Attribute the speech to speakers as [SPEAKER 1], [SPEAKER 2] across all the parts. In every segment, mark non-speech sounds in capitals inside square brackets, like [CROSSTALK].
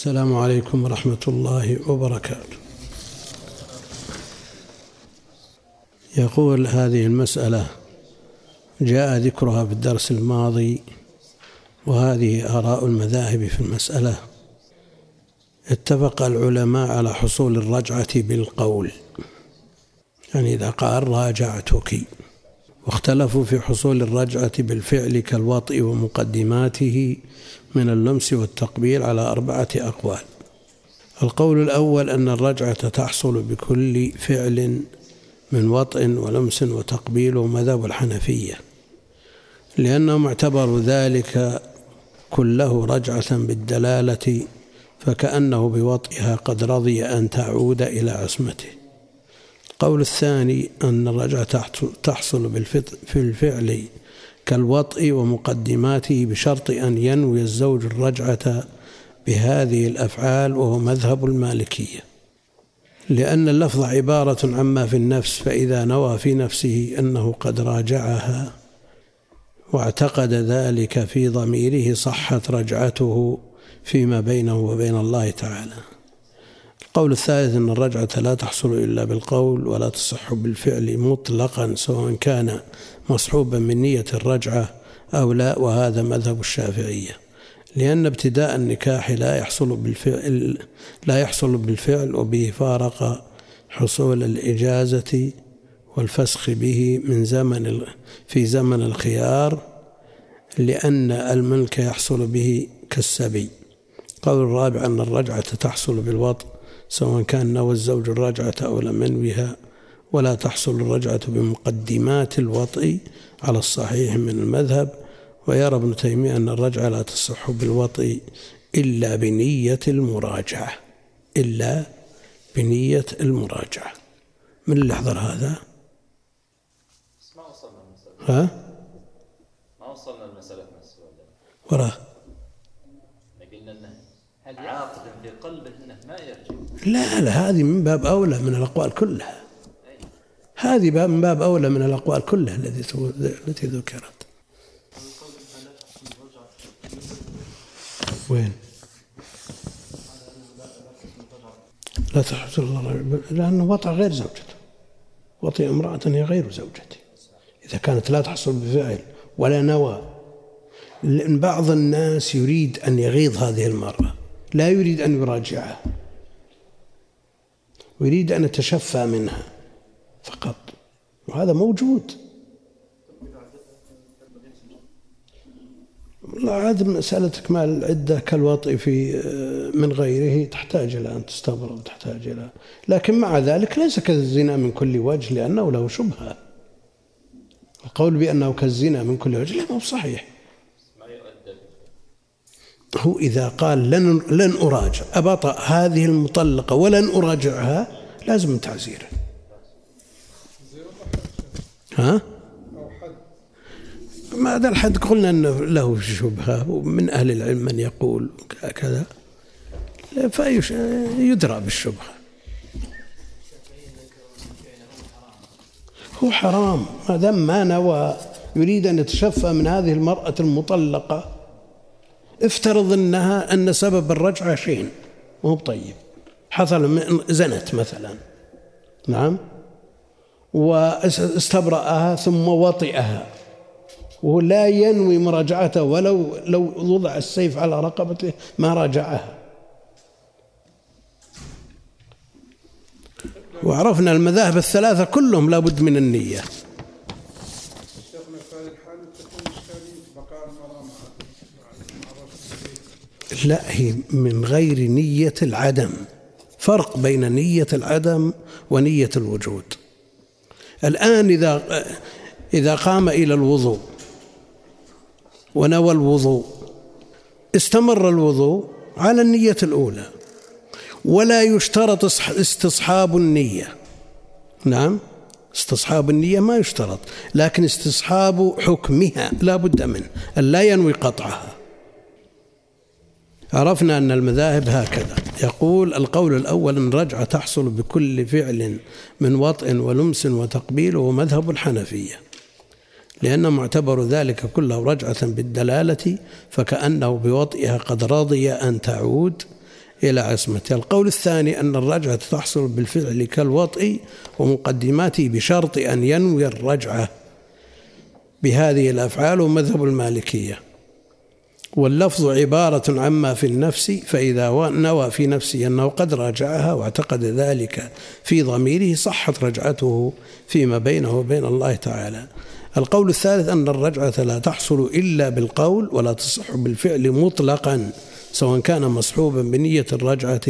[SPEAKER 1] السلام عليكم ورحمة الله وبركاته. يقول هذه المسألة جاء ذكرها في الدرس الماضي وهذه آراء المذاهب في المسألة. اتفق العلماء على حصول الرجعة بالقول. يعني إذا قال راجعتك واختلفوا في حصول الرجعة بالفعل كالوطء ومقدماته من اللمس والتقبيل على أربعة أقوال. القول الأول أن الرجعة تحصل بكل فعل من وطء ولمس وتقبيل ومذهب الحنفية لأنهم اعتبروا ذلك كله رجعة بالدلالة فكأنه بوطئها قد رضي أن تعود إلى عصمته. القول الثاني أن الرجعة تحصل في الفعل كالوطء ومقدماته بشرط أن ينوي الزوج الرجعة بهذه الأفعال وهو مذهب المالكية. لأن اللفظ عبارة عما في النفس فإذا نوى في نفسه أنه قد راجعها واعتقد ذلك في ضميره صحت رجعته فيما بينه وبين الله تعالى. القول الثالث أن الرجعة لا تحصل إلا بالقول ولا تصح بالفعل مطلقا سواء كان مصحوبا من نية الرجعة أو لا وهذا مذهب الشافعية. لأن ابتداء النكاح لا يحصل بالفعل لا يحصل بالفعل وبه فارق حصول الإجازة والفسخ به من زمن في زمن الخيار لأن الملك يحصل به كالسبي. قول الرابع أن الرجعة تحصل بالوطء سواء كان نوى الزوج الرجعة أو لم ينويها ولا تحصل الرجعة بمقدمات الوطء على الصحيح من المذهب. ويرى ابن تيمية أن الرجعة لا تصح بالوطء إلا بنية المراجعة إلا بنية المراجعة. من اللي حضر هذا؟
[SPEAKER 2] ما وصلنا المسألة
[SPEAKER 1] ها؟
[SPEAKER 2] ما وصلنا المسألة
[SPEAKER 1] وراه
[SPEAKER 2] قلنا إنه عاقد في قلبه إنه ما يرجع
[SPEAKER 1] لا لا هذه من باب أولى من الأقوال كلها. هذه باب من باب أولى من الأقوال كلها التي التي ذكرت. وين؟ لا تحصل الله لأنه وطأ غير زوجته. وطئ امرأة هي غير زوجته. إذا كانت لا تحصل بفعل ولا نوى. لأن بعض الناس يريد أن يغيظ هذه المرأة. لا يريد أن يراجعها. ويريد أن يتشفى منها فقط. وهذا موجود. والله عاد مسألة إكمال العدة كالوطء في من غيره تحتاج إلى أن تستغرب تحتاج إلى. لكن مع ذلك ليس كالزنا من كل وجه لأنه له شبهة. القول بأنه كالزنا من كل وجه لا مو صحيح هو إذا قال لن لن أراجع أبطأ هذه المطلقة ولن أراجعها لازم تعزيره ها؟ ما هذا الحد؟ قلنا أنه له شبهة ومن أهل العلم من يقول كذا. فيدرى بالشبهة. هو حرام. ما دام ما نوى يريد أن يتشفى من هذه المرأة المطلقة افترض أنها أن سبب الرجعة شيء. مو طيب حصل من زنت مثلا. نعم؟ واستبرأها ثم وطئها. وهو لا ينوي مراجعته ولو لو وضع السيف على رقبته ما راجعها. وعرفنا المذاهب الثلاثة كلهم لابد من النية
[SPEAKER 3] شيخنا في هذه الحالة تكون إشكالية بقاء المرأة مع مع
[SPEAKER 1] هي من غير نية العدم. فرق بين نية العدم ونية الوجود. الآن إذا إذا قام إلى الوضوء ونوى الوضوء استمر الوضوء على النية الأولى. ولا يشترط استصحاب النية. نعم استصحاب النية ما يشترط لكن استصحاب حكمها لا بد منه أن لا ينوي قطعها. عرفنا أن المذاهب هكذا. يقول القول الأول أن الرجعة تحصل بكل فعل من وطء ولمس وتقبيل وهو مذهب الحنفية. لأنهم اعتبروا ذلك كله رجعة بالدلالة فكأنه بوطئها قد رضي أن تعود إلى عصمته. القول الثاني أن الرجعة تحصل بالفعل كالوطء ومقدماته بشرط أن ينوي الرجعة بهذه الأفعال ومذهب المالكية. واللفظ عبارة عما في النفس فإذا نوى في نفسه أنه قد راجعها واعتقد ذلك في ضميره صحت رجعته فيما بينه وبين الله تعالى. القول الثالث أن الرجعة لا تحصل إلا بالقول ولا تصح بالفعل مطلقا سواء كان مصحوبا بنية الرجعة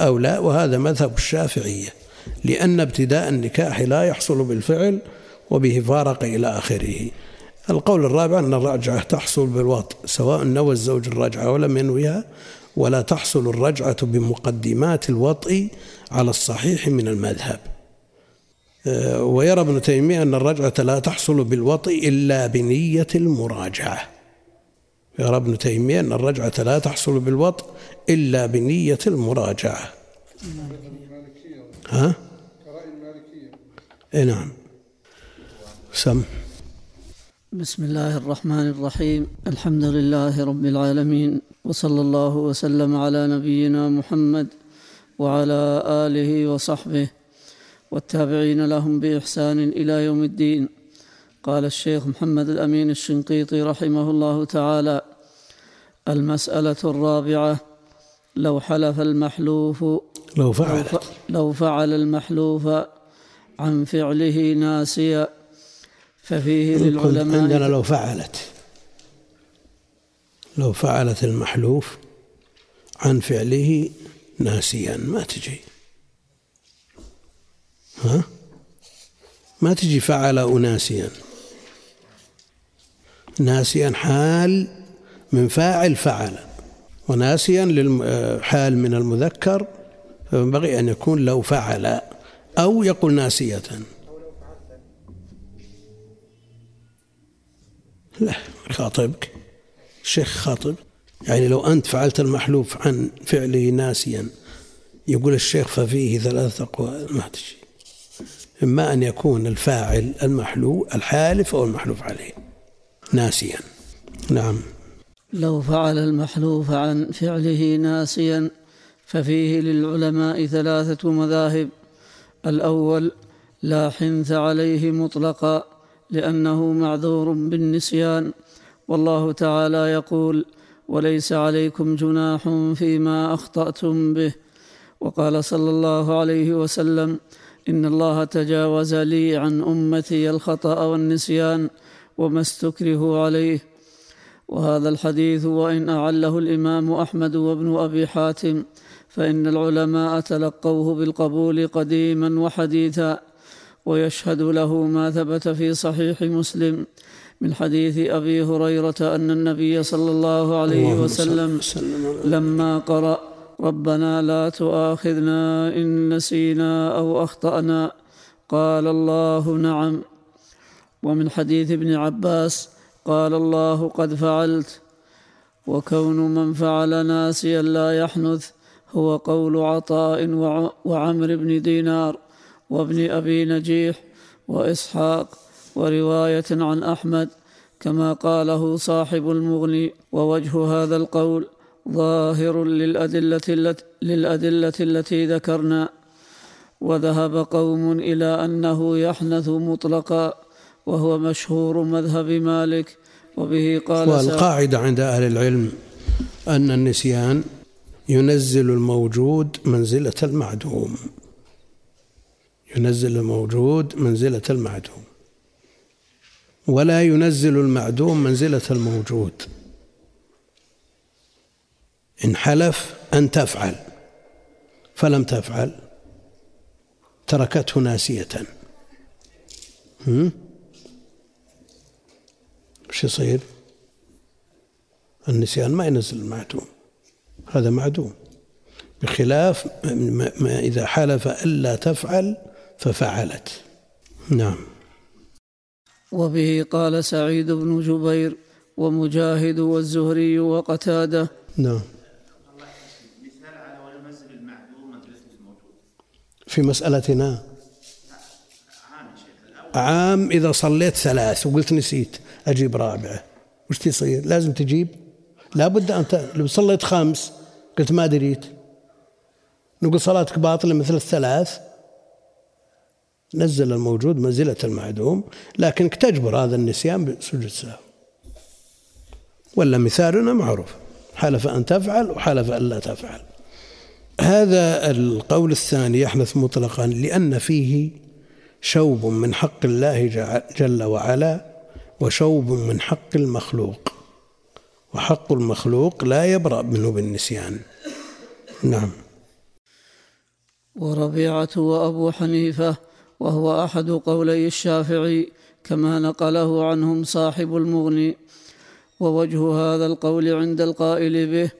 [SPEAKER 1] أو لا وهذا مذهب الشافعية لأن ابتداء النكاح لا يحصل بالفعل وبه فارق إلى آخره. القول الرابع أن الرجعة تحصل بالوطء سواء نوى الزوج الرجعة ولم ينويها ولا تحصل الرجعة بمقدمات الوطء على الصحيح من المذهب. آه، ويرى ابن تيمية أن الرجعة لا تحصل بالوطء إلا بنية المراجعة. يرى ابن تيمية أن الرجعة لا تحصل بالوطء إلا بنية المراجعة. ها؟ كرأي المالكية. إيه نعم. سم.
[SPEAKER 4] بسم الله الرحمن الرحيم. الحمد لله رب العالمين وصلى الله وسلم على نبينا محمد وعلى آله وصحبه والتابعين لهم بإحسان إلى يوم الدين. قال الشيخ محمد الأمين الشنقيطي رحمه الله تعالى المسألة الرابعة لو حلف المحلوف
[SPEAKER 1] لو فعل.
[SPEAKER 4] لو فعل المحلوف عن فعله ناسيا. ففيه للعلماء
[SPEAKER 1] عندنا لو فعلت. لو فعلت المحلوف عن فعله ناسيا ما تجي. ها؟ ما تجي فعل وناسيا ناسيا حال من فاعل فعل. وناسيا حال من المذكر فينبغي أن يكون لو فعل أو يقول ناسية. لا خاطبك. الشيخ خاطب. يعني لو أنت فعلت المحلوف عن فعله ناسيا يقول الشيخ ففيه ثلاثة أقوال ما تجي إما أن يكون الفاعل المحلو الحالف أو المحلوف عليه. ناسيا. نعم.
[SPEAKER 4] لو فعل المحلوف عن فعله ناسيا ففيه للعلماء ثلاثة مذاهب. الأول لا حنث عليه مطلقا. لأنه معذور بالنسيان. والله تعالى يقول وليس عليكم جناح فيما أخطأتم به وقال صلى الله عليه وسلم إن الله تجاوز لي عن أمتي الخطأ والنسيان وما استكرهوا عليه وهذا الحديث وإن أعله الإمام أحمد وابن أبي حاتم فإن العلماء تلقوه بالقبول قديما وحديثا. ويشهد له ما ثبت في صحيح مسلم من حديث أبي هريرة أن النبي صلى الله عليه وسلم لما قرأ ربنا لا تؤاخذنا إن نسينا أو أخطأنا قال الله نعم ومن حديث ابن عباس قال الله قد فعلت وكون من فعل ناسيا لا يحنث هو قول عطاء وعمر بن دينار. وابن أبي نجيح وإسحاق ورواية عن أحمد كما قاله صاحب المغني. ووجه هذا القول ظاهر للأدلة التي, للأدلة التي ذكرنا. وذهب قوم إلى أنه يحنث مطلقا وهو مشهور مذهب مالك. وبه قال
[SPEAKER 1] والقاعدة عند أهل العلم أن النسيان ينزل الموجود منزلة المعدوم. ينزل الموجود منزلة المعدوم. ولا ينزل المعدوم منزلة الموجود. إن حلف أن تفعل. فلم تفعل تركته ناسية. وش يصير؟ النسيان ما ينزل المعدوم. هذا معدوم. بخلاف ما إذا حلف ألا تفعل ففعلت. نعم.
[SPEAKER 4] وبه قال سعيد بن جبير ومجاهد والزهري وقتادة.
[SPEAKER 1] نعم. في مسألتنا؟ عام إذا صليت ثلاث وقلت نسيت أجيب رابعة. وش تصير؟ لازم تجيب؟ لابد أنت لو صليت خمس قلت ما دريت. نقول صلاتك باطلة مثل الثلاث نزل الموجود منزلة المعدوم لكنك تجبر هذا النسيان بسجود السهو ولا مثالنا معروف. حلف أن تفعل وحلف أن لا تفعل. هذا القول الثاني يحدث مطلقا لأن فيه شوب من حق الله جل وعلا وشوب من حق المخلوق. وحق المخلوق لا يبرأ منه بالنسيان. نعم.
[SPEAKER 4] وربيعة وأبو حنيفة وهو أحد قولي الشافعي كما نقله عنهم صاحب المغني. ووجه هذا القول عند القائل به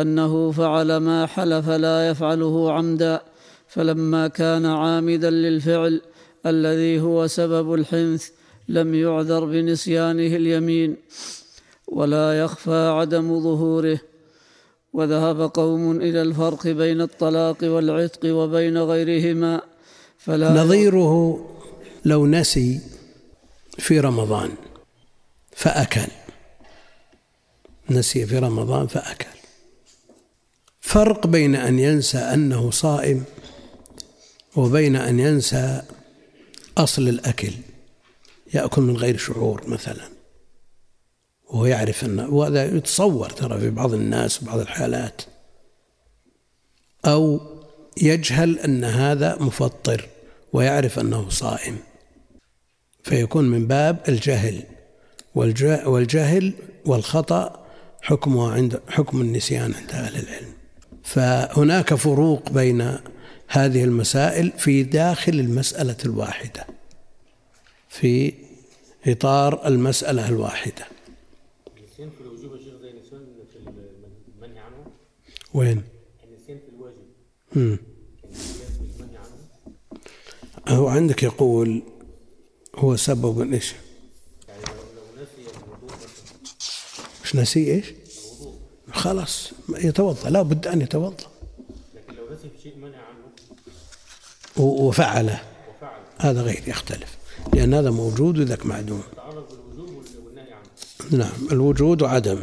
[SPEAKER 4] أنه فعل ما حلف لا يفعله عمدا فلما كان عامدا للفعل الذي هو سبب الحنث لم يعذر بنسيانه اليمين ولا يخفى عدم ظهوره. وذهب قوم إلى الفرق بين الطلاق والعتق وبين غيرهما
[SPEAKER 1] فلا نظيره لو نسي في رمضان فأكل. نسي في رمضان فأكل. فرق بين أن ينسى أنه صائم وبين أن ينسى أصل الأكل. يأكل من غير شعور مثلا. وهو يعرف أن وهذا يتصور ترى في بعض الناس وبعض الحالات. أو يجهل أن هذا مفطر. ويعرف أنه صائم. فيكون من باب الجهل. والجهل والخطأ حكمه عند حكم النسيان عند أهل العلم. فهناك فروق بين هذه المسائل في داخل المسألة الواحدة في إطار المسألة الواحدة.
[SPEAKER 2] النسيان في الوجوب زي النسيان في المنهي عنه؟
[SPEAKER 1] وين؟
[SPEAKER 2] النسيان في الواجب.
[SPEAKER 1] هو عندك يقول هو سبب
[SPEAKER 2] إيش؟ لو نسي
[SPEAKER 1] إيش؟ خلاص يتوضأ لا بد أن يتوضأ
[SPEAKER 2] لكن لو نسي شيء منع عنه
[SPEAKER 1] وفعله
[SPEAKER 2] وفعل
[SPEAKER 1] هذا غير يختلف لأن هذا موجود وذاك معدوم نعم الوجود وعدم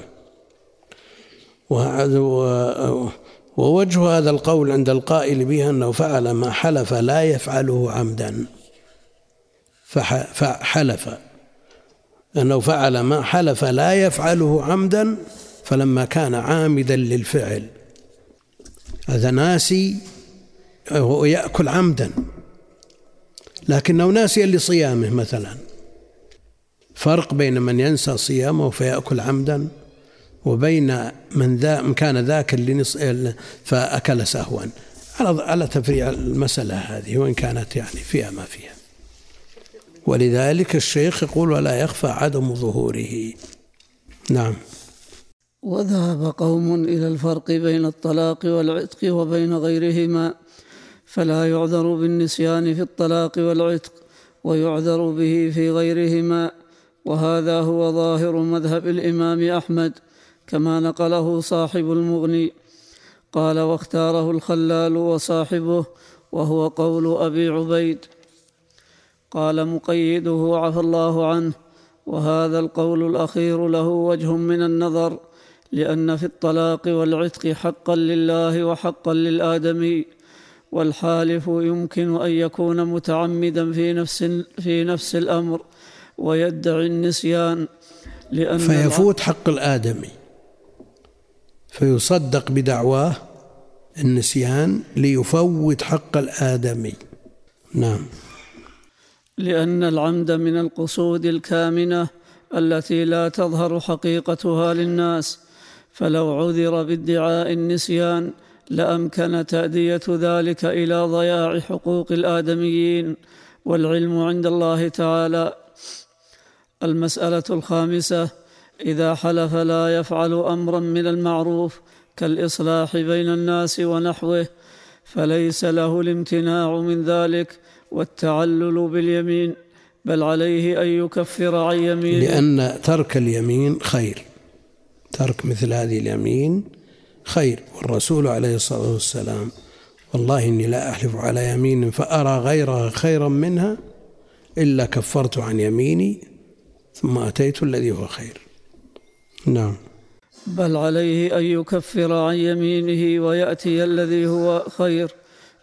[SPEAKER 1] ووجه هذا القول عند القائل به أنه فعل ما حلف لا يفعله عمدا. فحلف. أنه فعل ما حلف لا يفعله عمدا فلما كان عامدا للفعل. هذا ناسي هو يأكل عمدا. لكنه ناسيا لصيامه مثلا. فرق بين من ينسى صيامه فيأكل عمدا وبين من ذا كان ذاك لنص فأكل سهوا. على على تفريع المسألة هذه وإن كانت يعني فيها ما فيها. ولذلك الشيخ يقول ولا يخفى عدم ظهوره. نعم.
[SPEAKER 4] وذهب قوم إلى الفرق بين الطلاق والعتق وبين غيرهما فلا يعذر بالنسيان في الطلاق والعتق ويعذر به في غيرهما. وهذا هو ظاهر مذهب الإمام أحمد. كما نقله صاحب المغني قال واختاره الخلال وصاحبه وهو قول أبي عبيد. قال مقيده عفى الله عنه وهذا القول الأخير له وجه من النظر لأن في الطلاق والعتق حقا لله وحقا للآدمي والحالف يمكن أن يكون متعمدا في نفس في نفس الأمر ويدعي النسيان
[SPEAKER 1] لأن فيفوت حق الآدمي. فيصدق بدعواه النسيان ليفوت حق الآدمي. نعم.
[SPEAKER 4] لأن العمد من القصود الكامنة التي لا تظهر حقيقتها للناس فلو عذر بادعاء النسيان لأمكن تأدية ذلك إلى ضياع حقوق الآدميين والعلم عند الله تعالى. المسألة الخامسة إذا حلف لا يفعل أمرا من المعروف كالإصلاح بين الناس ونحوه فليس له الامتناع من ذلك والتعلل باليمين بل عليه أن يكفر عن يمينه.
[SPEAKER 1] لأن ترك اليمين خير. ترك مثل هذه اليمين خير. والرسول عليه الصلاة والسلام والله إني لا أحلف على يمين فأرى غيرها خيرا منها إلا كفرت عن يميني ثم أتيت الذي هو خير. نعم.
[SPEAKER 4] بل عليه أن يكفر عن يمينه ويأتي الذي هو خير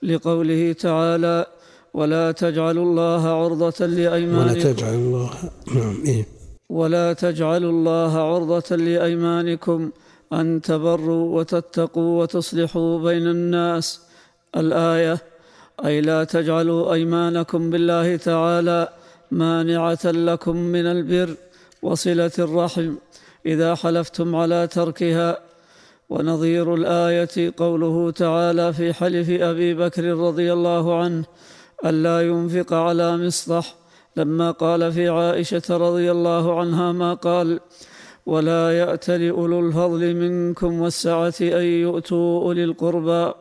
[SPEAKER 4] لقوله تعالى ولا تجعلوا الله عرضة لأيمانكم.
[SPEAKER 1] ولا تجعل الله نعم إيه.
[SPEAKER 4] ولا تجعلوا الله عرضة لأيمانكم أن تبروا وتتقوا وتصلحوا بين الناس. الآية أي لا تجعلوا أيمانكم بالله تعالى مانعة لكم من البر وصلة الرحم. إذا حلفتم على تركها. ونظير الآية قوله تعالى في حلف أبي بكر رضي الله عنه ألا ينفق على مصطح لما قال في عائشة رضي الله عنها ما قال ولا يأتل أولو الفضل منكم والسعة أن يؤتوا أولي القربى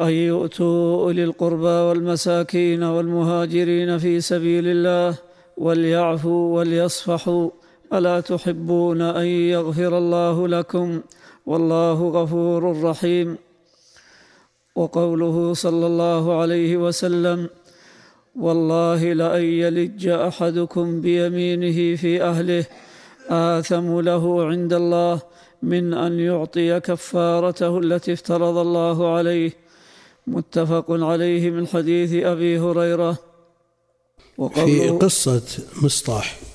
[SPEAKER 4] أن يؤتوا أولي القربى والمساكين والمهاجرين في سبيل الله وليعفوا وليصفحوا. ألا تحبون أن يغفر الله لكم؟ والله غفور رحيم. وقوله صلى الله عليه وسلم والله لأن يلج أحدكم بيمينه في أهله آثم له عند الله من أن يعطي كفارته التي افترض الله عليه. متفق عليه من حديث أبي هريرة.
[SPEAKER 1] في قصة مصطح.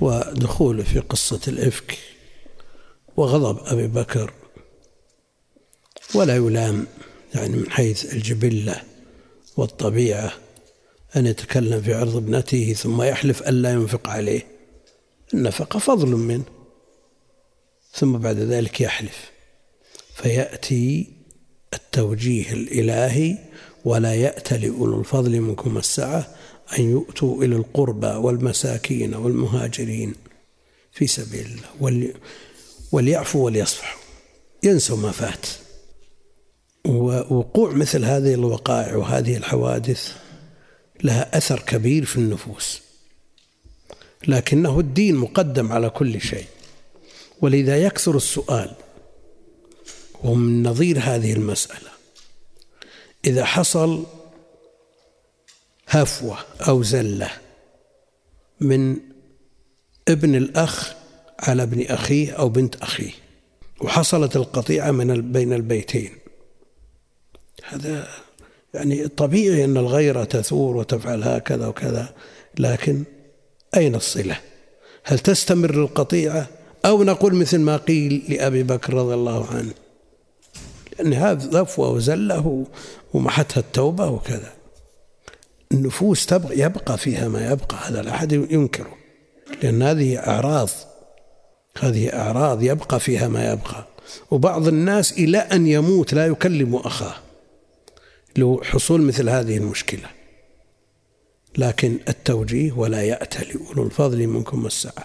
[SPEAKER 1] ودخوله في قصة الإفك وغضب أبي بكر ولا يلام يعني من حيث الجبلة والطبيعة أن يتكلم في عرض ابنته ثم يحلف ألا ينفق عليه. النفقة فضل منه. ثم بعد ذلك يحلف. فيأتي التوجيه الإلهي ولا يأتل أولو الفضل منكم السعة أن يؤتوا إلى القربى والمساكين والمهاجرين في سبيل الله. وليعفوا وليصفحوا. ينسوا ما فات. ووقوع مثل هذه الوقائع وهذه الحوادث لها أثر كبير في النفوس. لكنه الدين مقدم على كل شيء. ولذا يكثر السؤال ومن نظير هذه المسألة. إذا حصل هفوة أو زلة من ابن الأخ على ابن أخيه أو بنت أخيه. وحصلت القطيعة من بين البيتين. هذا يعني طبيعي أن الغيرة تثور وتفعل هكذا وكذا لكن أين الصلة؟ هل تستمر القطيعة؟ أو نقول مثل ما قيل لأبي بكر رضي الله عنه لأن هذا ضفوة وزلة ومحتها التوبة وكذا. النفوس تبقى يبقى فيها ما يبقى هذا لا أحد ينكره. لأن هذه أعراض هذه أعراض يبقى فيها ما يبقى. وبعض الناس إلى أن يموت لا يكلم أخاه. لو حصول مثل هذه المشكلة. لكن التوجيه ولا يأتل أولو الفضل منكم والسعة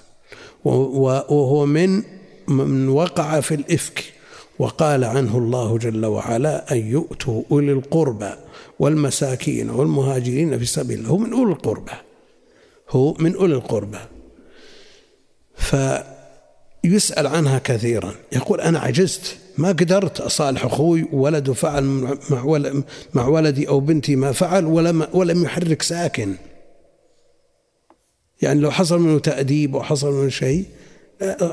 [SPEAKER 1] وهو من من وقع في الإفك. وقال عنه الله جل وعلا أن يؤتوا أولي القربى والمساكين والمهاجرين في سبيل الله. هو من أولي القربى. هو من أولي القربى. فيسأل عنها كثيرا. يقول أنا عجزت ما قدرت أصالح أخوي ولده فعل مع ولدي أو بنتي ما فعل ولم ولم يحرك ساكن. يعني لو حصل منه تأديب أو حصل منه شيء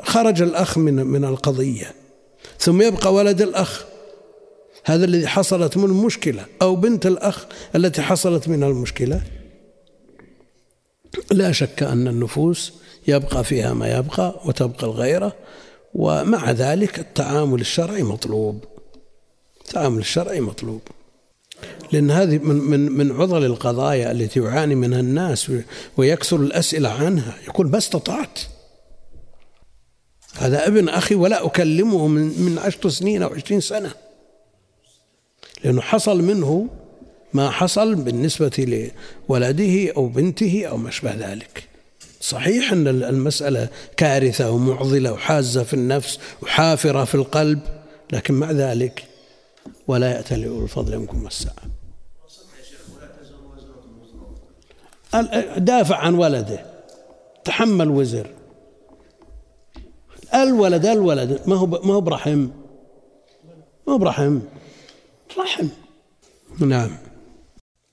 [SPEAKER 1] خرج الأخ من من القضية. ثم يبقى ولد الأخ. هذا الذي حصلت منه المشكلة أو بنت الأخ التي حصلت منها المشكلة. لا شك أن النفوس يبقى فيها ما يبقى وتبقى الغيرة ومع ذلك التعامل الشرعي مطلوب. التعامل الشرعي مطلوب. لأن هذه من من من عضل القضايا التي يعاني منها الناس ويكثر الأسئلة عنها. يقول ما استطعت؟ هذا ابن أخي ولا أكلمه من من عشر سنين أو عشرين سنة. لأنه حصل منه ما حصل بالنسبة لولده أو بنته أو ما أشبه ذلك. صحيح أن المسألة كارثة ومعضلة وحازة في النفس وحافرة في القلب لكن مع ذلك ولا لأولو الفضل منكم والسعة دافع عن ولده. تحمل وزر. الولد الولد. ما هو ما هو برحم. ما هو برحم. رحم. نعم.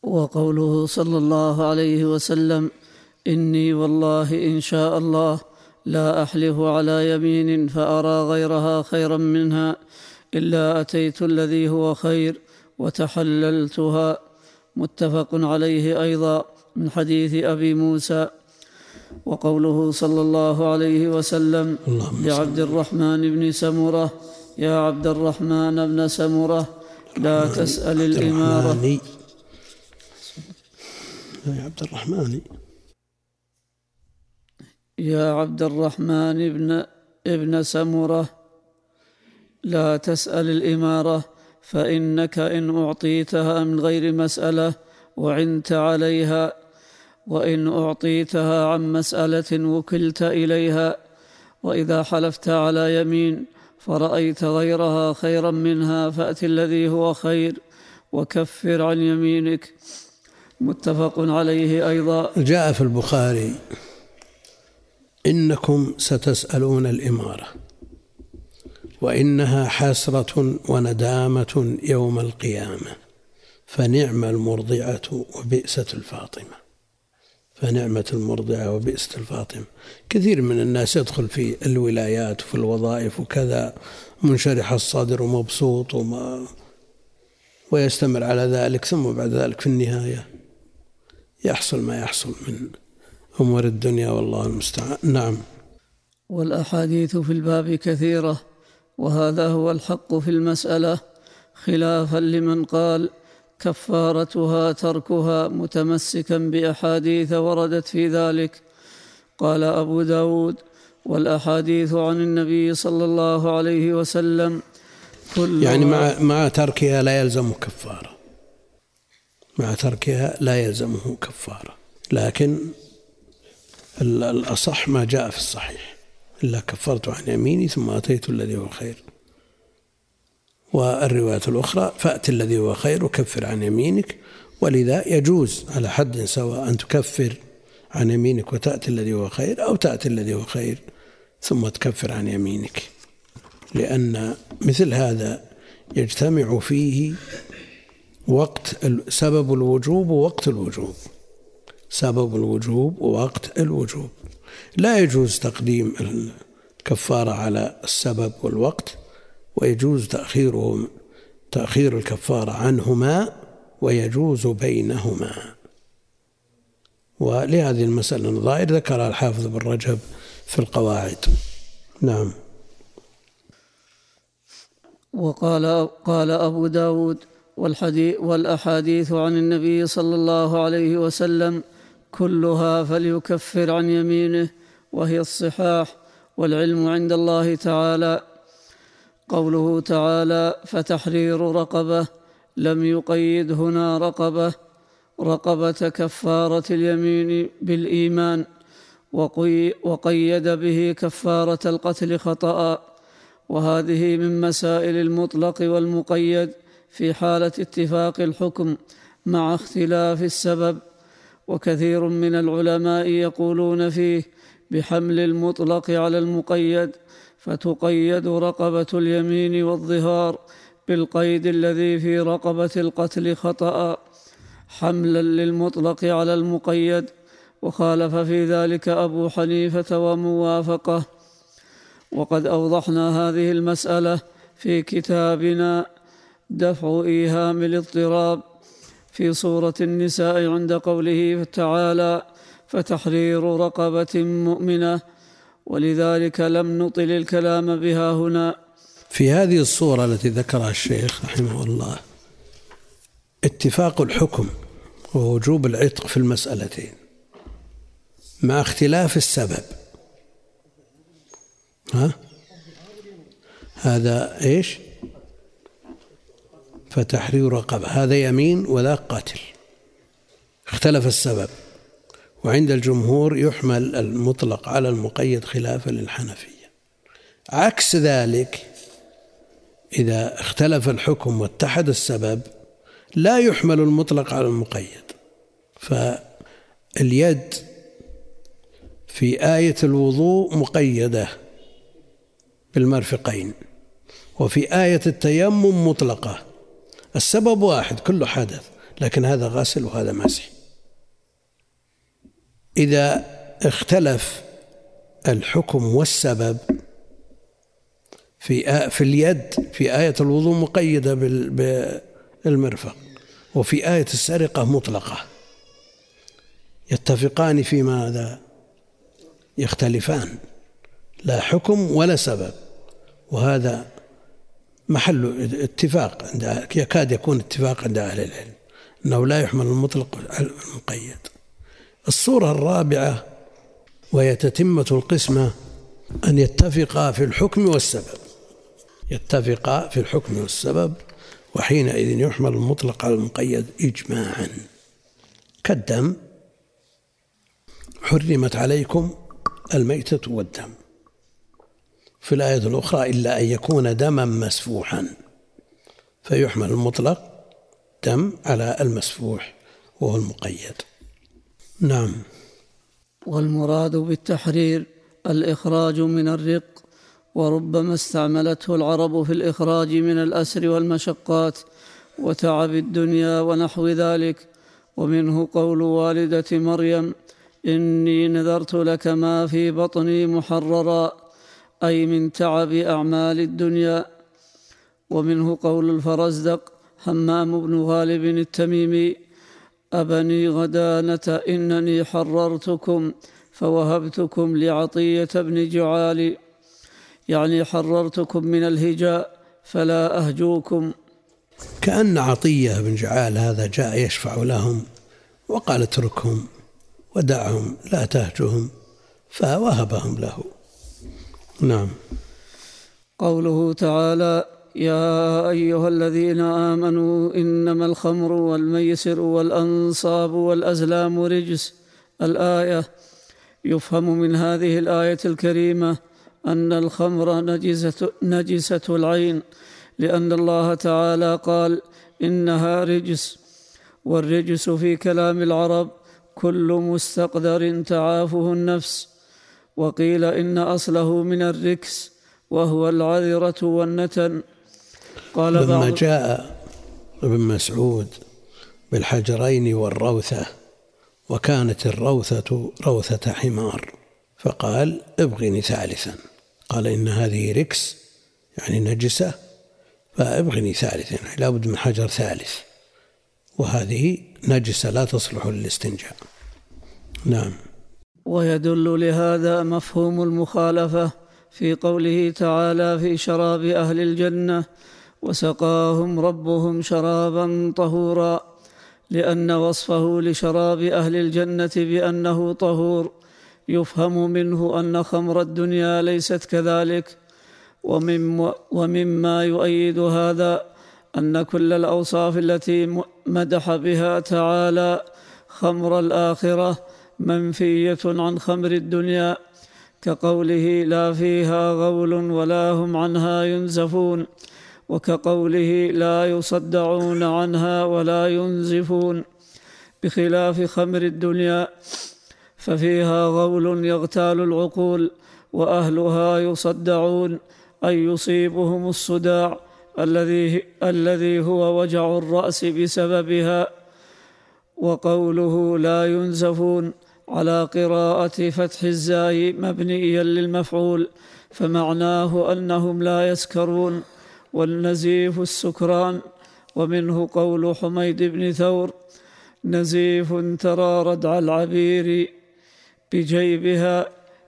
[SPEAKER 4] وقوله صلى الله عليه وسلم إني والله إن شاء الله لا أحلف على يمين فأرى غيرها خيرا منها إلا أتيت الذي هو خير وتحللتها. متفق عليه أيضا من حديث أبي موسى. وقوله صلى الله عليه وسلم لعبد الرحمن بن سمرة يا عبد الرحمن بن سمرة لا تسأل الإمارة.
[SPEAKER 1] يا عبد الرحمن
[SPEAKER 4] يا عبد الرحمن ابن ابن سمرة لا تسأل الإمارة فإنك إن أعطيتها من غير مسألة وعنت عليها وإن أعطيتها عن مسألة وكلت إليها وإذا حلفت على يمين فرأيت غيرها خيرا منها فأت الذي هو خير وكفر عن يمينك. متفق عليه أيضا.
[SPEAKER 1] جاء في البخاري إنكم ستسألون الإمارة وإنها حسرة وندامة يوم القيامة فنعم المرضعة وبئست الفاطمة. فنعمة المرضعة وبئست الفاطمة. كثير من الناس يدخل في الولايات وفي الوظائف وكذا منشرح الصدر ومبسوط وما ويستمر على ذلك ثم بعد ذلك في النهاية يحصل ما يحصل من أمور الدنيا والله المستعان. نعم.
[SPEAKER 4] والأحاديث في الباب كثيرة وهذا هو الحق في المسألة خلافا لمن قال كفارتها تركها متمسكا بأحاديث وردت في ذلك. قال أبو داود والأحاديث عن النبي صلى الله عليه وسلم
[SPEAKER 1] كلها يعني مع مع تركها لا يلزم كفارة. مع تركها لا يلزمه كفارة. لكن الأصح ما جاء في الصحيح. إلا كفرت عن يميني ثم أتيت الذي هو خير والرواية الأخرى فأت الذي هو خير وكفر عن يمينك. ولذا يجوز على حد سواء أن تكفر عن يمينك وتأتي الذي هو خير أو تأتي الذي هو خير ثم تكفر عن يمينك. لأن مثل هذا يجتمع فيه وقت سبب الوجوب ووقت الوجوب. سبب الوجوب ووقت الوجوب. لا يجوز تقديم الكفارة على السبب والوقت. ويجوز تأخيرهم تأخير الكفارة عنهما ويجوز بينهما. ولهذه المسألة النظائر ذكرها الحافظ بن رجب في القواعد. نعم.
[SPEAKER 4] وقال قال أبو داود والحديث والأحاديث عن النبي صلى الله عليه وسلم كلها فليكفر عن يمينه وهي الصحاح والعلم عند الله تعالى قوله تعالى فتحرير رقبة لم يقيد هنا رقبة. رقبة كفارة اليمين بالإيمان وقيد به كفارة القتل خطأ. وهذه من مسائل المطلق والمقيد في حالة اتفاق الحكم مع اختلاف السبب. وكثير من العلماء يقولون فيه بحمل المطلق على المقيد فتقيد رقبة اليمين والظهار بالقيد الذي في رقبة القتل خطأ حملا للمطلق على المقيد وخالف في ذلك أبو حنيفة وموافقه. وقد أوضحنا هذه المسألة في كتابنا دفع إيهام الاضطراب في سوره النساء عند قوله تعالى فتحرير رقبة مؤمنة ولذلك لم نطل الكلام بها هنا.
[SPEAKER 1] في هذه الصورة التي ذكرها الشيخ رحمه الله اتفاق الحكم ووجوب العتق في المسألتين مع اختلاف السبب. ها؟ هذا إيش؟ فتحرير رقبة هذا يمين وذا قتل اختلف السبب. وعند الجمهور يحمل المطلق على المقيد خلافا للحنفية. عكس ذلك إذا اختلف الحكم واتحد السبب لا يحمل المطلق على المقيد. فاليد في آية الوضوء مقيدة بالمرفقين وفي آية التيمم مطلقة. السبب واحد كله حدث لكن هذا غسل وهذا مسح. إذا اختلف الحكم والسبب في في اليد في آية الوضوء مقيدة بالمرفق وفي آية السرقة مطلقة. يتفقان في ماذا؟ يختلفان. لا حكم ولا سبب. وهذا محل اتفاق عند يكاد يكون اتفاق عند أهل العلم أنه لا يحمل المطلق المقيد. الصورة الرابعة وهي تتمة القسمة أن يتفقا في الحكم والسبب. يتفقا في الحكم والسبب وحينئذ يحمل المطلق على المقيد إجماعا. كالدم حرمت عليكم الميتة والدم. في الآية الأخرى إلا أن يكون دما مسفوحا. فيحمل المطلق دم على المسفوح وهو المقيد. نعم.
[SPEAKER 4] والمراد بالتحرير الإخراج من الرق وربما استعملته العرب في الإخراج من الأسر والمشقات وتعب الدنيا ونحو ذلك. ومنه قول والدة مريم إني نذرت لك ما في بطني محررا أي من تعب أعمال الدنيا. ومنه قول الفرزدق همام بن غالب التميمي أبني غدانة إنني حررتكم فوهبتكم لعطية بن جعال. يعني حررتكم من الهجاء فلا أهجوكم.
[SPEAKER 1] كأن عطية بن جعال هذا جاء يشفع لهم وقال اتركهم ودعهم لا تهجهم فوهبهم له. نعم.
[SPEAKER 4] قوله تعالى يا أيها الذين آمنوا إنما الخمر والميسر والأنصاب والأزلام رجس. الآية يفهم من هذه الآية الكريمة أن الخمر نجسه, نجسة العين لأن الله تعالى قال إنها رجس. والرجس في كلام العرب كل مستقدر تعافه النفس. وقيل إن أصله من الركس وهو العذرة والنتن.
[SPEAKER 1] قال لما جاء ابن مسعود بالحجرين والروثة وكانت الروثة روثة حمار فقال ابغني ثالثا. قال إن هذه ركس يعني نجسة فابغني ثالثا يعني لابد من حجر ثالث وهذه نجسة لا تصلح للاستنجاء. نعم.
[SPEAKER 4] ويدل لهذا مفهوم المخالفة في قوله تعالى في شراب أهل الجنة وسقاهم ربهم شرابا طهورا لأن وصفه لشراب أهل الجنة بأنه طهور. يفهم منه أن خمر الدنيا ليست كذلك. ومما يؤيد هذا أن كل الأوصاف التي مدح بها تعالى خمر الآخرة منفية عن خمر الدنيا كقوله لا فيها غول ولا هم عنها ينزفون. وكقوله لا يصدعون عنها ولا ينزفون بخلاف خمر الدنيا ففيها غول يغتال العقول وأهلها يصدعون أي يصيبهم الصداع الذي الذي هو وجع الرأس بسببها. وقوله لا ينزفون على قراءة فتح الزاي مبنيا للمفعول فمعناه أنهم لا يسكرون. والنزيف السكران ومنه قول حميد بن ثور نزيف ترى ردع العبير بجيبها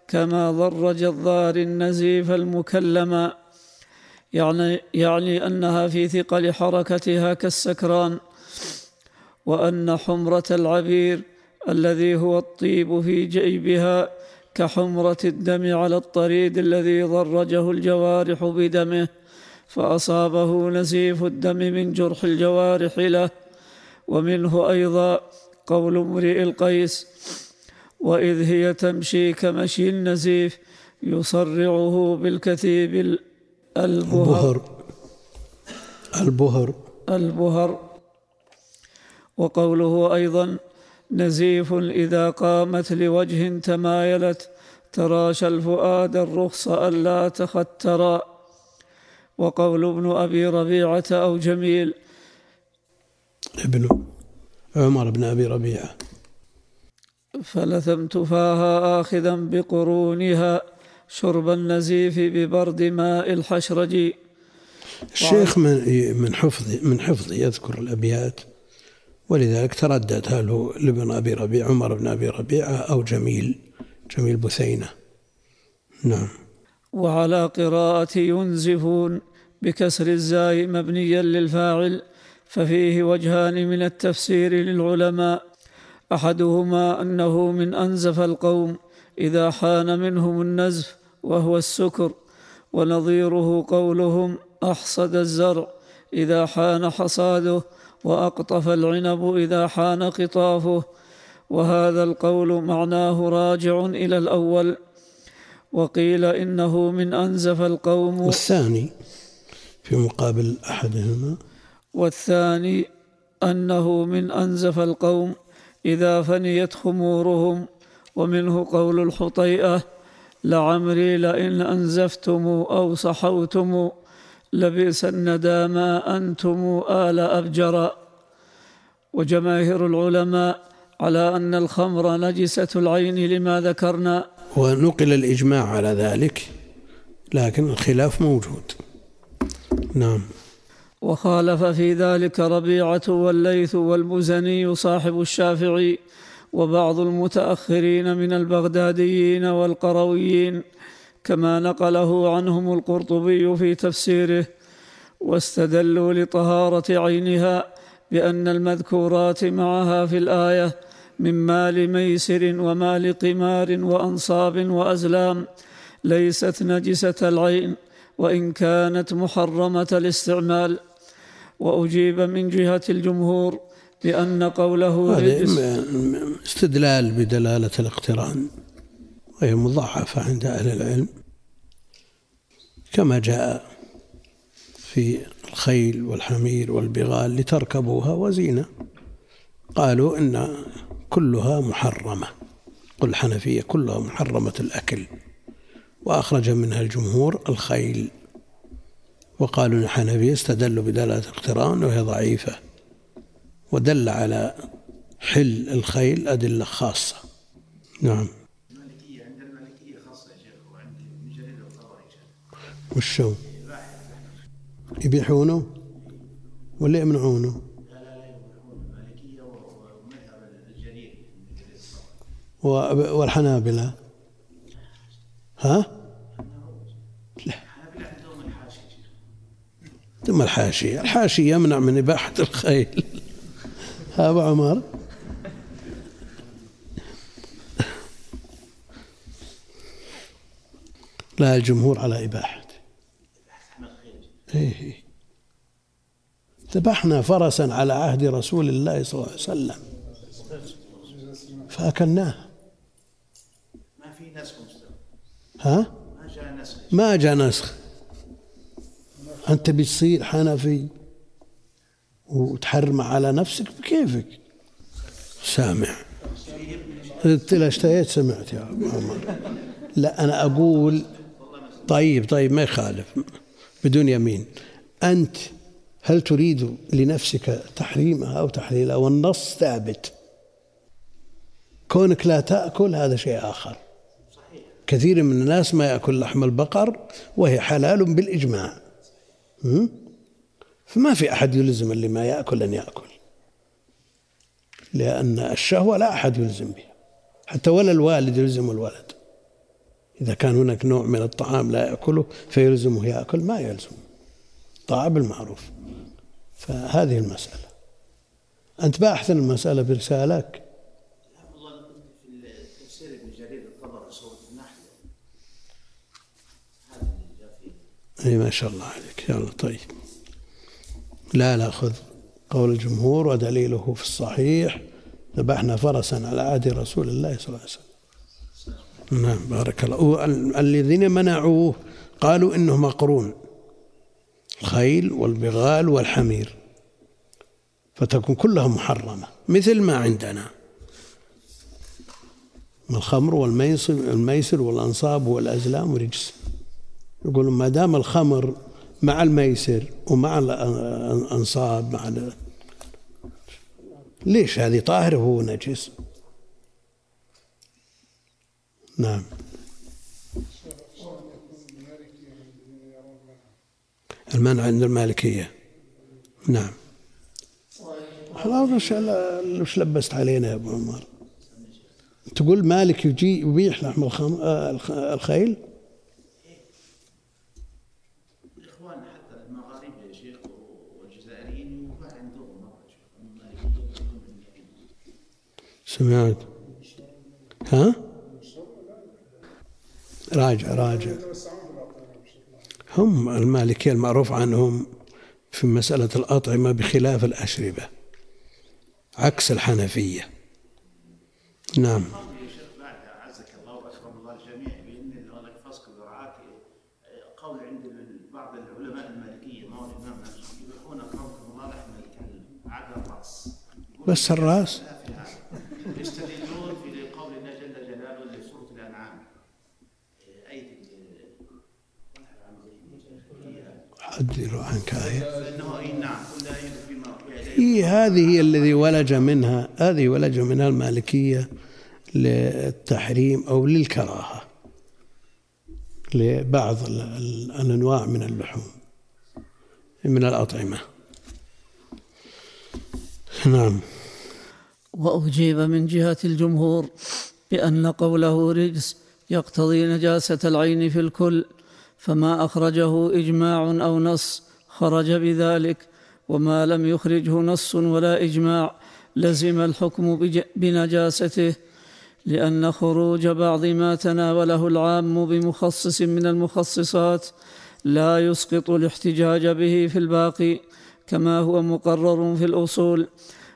[SPEAKER 4] كما ضر جضار النزيف المكلما. يعني, يعني أنها في ثقل حركتها كالسكران وأن حمرة العبير الذي هو الطيب في جيبها كحمرة الدم على الطريد الذي ضرجه الجوارح بدمه. فأصابه نزيف الدم من جرح الجوارح له ومنه أيضا قول امرئ القيس وإذ هي تمشي كمشي النزيف يصرعه بالكثيب البهر.
[SPEAKER 1] البهر.
[SPEAKER 4] البهر. وقوله أيضا نزيف إذا قامت لوجه تمايلت تراشى الفؤاد الرخص ألا تخترا. وقول ابن أبي ربيعة أو جميل.
[SPEAKER 1] ابن عمر بن أبي ربيعة.
[SPEAKER 4] فلثمت فاها آخذا بقرونها شرب النزيف ببرد ماء الحشرج.
[SPEAKER 1] الشيخ من من حفظ من حفظ يذكر الأبيات ولذلك تردد هل هو لابن أبي ربيع عمر بن أبي ربيعة أو جميل؟ جميل بثينة. نعم.
[SPEAKER 4] وعلى قراءة ينزفون بكسر الزاي مبنيا للفاعل ففيه وجهان من التفسير للعلماء. أحدهما أنه من أنزف القوم إذا حان منهم النزف وهو السكر ونظيره قولهم أحصد الزرع إذا حان حصاده وأقطف العنب إذا حان قطافه. وهذا القول معناه راجع إلى الأول. وقيل إنه من أنزف القوم.
[SPEAKER 1] والثاني في مقابل أحدهما.
[SPEAKER 4] والثاني أنه من أنزف القوم إذا فنيت خمورهم ومنه قول الحطيئة لعمري لئن أنزفتم أو صحوتم لبئس الندى ما أنتم آل ابجرا وجماهير العلماء على أن الخمر نجسة العين لما ذكرنا.
[SPEAKER 1] ونقل الإجماع على ذلك لكن الخلاف موجود. نعم.
[SPEAKER 4] وخالف في ذلك ربيعة والليث والمزني صاحب الشافعي وبعض المتأخرين من البغداديين والقرويين كما نقله عنهم القرطبي في تفسيره واستدلوا لطهارة عينها بأن المذكورات معها في الآية من مال ميسر ومال قمار وأنصاب وأزلام ليست نجسة العين وإن كانت محرمة الاستعمال. وأجيب من جهة الجمهور بأن قوله
[SPEAKER 1] هذا استدلال بدلالة الاقتران وهي مضاعفة عند أهل العلم. كما جاء في الخيل والحمير والبغال لتركبوها وزينة قالوا إن كلها محرمة. قل الحنفية كلها محرمة الأكل. وأخرج منها الجمهور الخيل. وقالوا الحنفية استدلوا بدلالة اقتران وهي ضعيفة. ودل على حل الخيل أدلة خاصة. نعم. المالكية عند المالكية خاصة يا شيخ وعند وشو؟ يبيحونه ولا يمنعونه؟ لا لا لا يمنعونه المالكية ومذهب الجرير والحنابلة. ها؟ ثم الحاشية. الحاشية يمنع من إباحة الخيل. ها أبو عمر؟ لا الجمهور على إباحته إيه. ذبحنا فرسا على عهد رسول الله صلى الله عليه وسلم. فأكلناه
[SPEAKER 5] ما في نسخ
[SPEAKER 1] ها؟
[SPEAKER 5] ما جاء نسخ.
[SPEAKER 1] ما جاء نسخ أنت بتصير حنفي وتحرم على نفسك؟ بكيفك سامع. قلت له اشتهيت سمعت يا عمر. لا أنا أقول طيب طيب ما يخالف. بدون يمين. أنت هل تريد لنفسك تحريمها أو تحليلها؟ والنص ثابت. كونك لا تأكل هذا شيء آخر. كثير من الناس ما يأكل لحم البقر وهي حلال بالإجماع. فما في أحد يلزم اللي ما يأكل أن يأكل. لأن الشهوة لا أحد يلزم بها. حتى ولا الوالد يلزم الولد. إذا كان هناك نوع من الطعام لا يأكله فيلزمه يأكل ما يلزم. طاعة بالمعروف فهذه المسألة. أنت باحث المسألة برسالك؟ اي ما شاء الله عليك. يلا طيب. لا لا خذ قول الجمهور ودليله في الصحيح. ذبحنا فرسا على عهد رسول الله صلى الله عليه وسلم. نعم بارك الله. الذين منعوه قالوا إنه مقرون. الخيل والبغال والحمير. فتكون كلها محرمة مثل ما عندنا. الخمر والميسر الميسر والأنصاب والأزلام رجس يقول ما دام الخمر مع الميسر ومع الأنصاب مع ليش هذه طاهرة وهو نجس؟ نعم. المنع عند المالكية. نعم. خلاص وش لبست علينا يا أبو عمر؟ تقول مالك يجي يبيح لحم. آه، الخ- الخيل
[SPEAKER 5] الاخوان حتى المغاربه يا شيخ والجزائريين يباع عندهم مرة شيخ. المالكية يكون من
[SPEAKER 1] سمعت. ها؟ راجع راجع. هم المالكية المعروف عنهم في مسألة الأطعمة بخلاف الأشربة عكس الحنفية. نعم.
[SPEAKER 5] يا شيخ بعد عزك الله واكرم الله الجميع بان هناك فسق ذرعات قول عند بعض العلماء المالكيه ما هو الامام نفسه يبيحون اكرمكم الله لحم الكلب عدا الراس
[SPEAKER 1] بس الرأس
[SPEAKER 5] لا في هذا يستدلون في قول الله جل جلاله لسوره الانعام إيه
[SPEAKER 1] حدثوا عنك آية.
[SPEAKER 5] فانه اي نعم كل إيه فيما
[SPEAKER 1] هي هذه هي الذي ولج منها هذه ولج منها المالكية للتحريم أو للكراهة لبعض ال- ال- الأنواع من اللحوم من الأطعمة. نعم.
[SPEAKER 4] وأجيب من جهة الجمهور بأن قوله رجس يقتضي نجاسة العين في الكل. فما أخرجه إجماع أو نص خرج بذلك وما لم يخرجه نص ولا إجماع لزم الحكم بنجاسته لأن خروج بعض ما تناوله العام بمخصص من المخصصات لا يسقط الاحتجاج به في الباقي كما هو مقرر في الأصول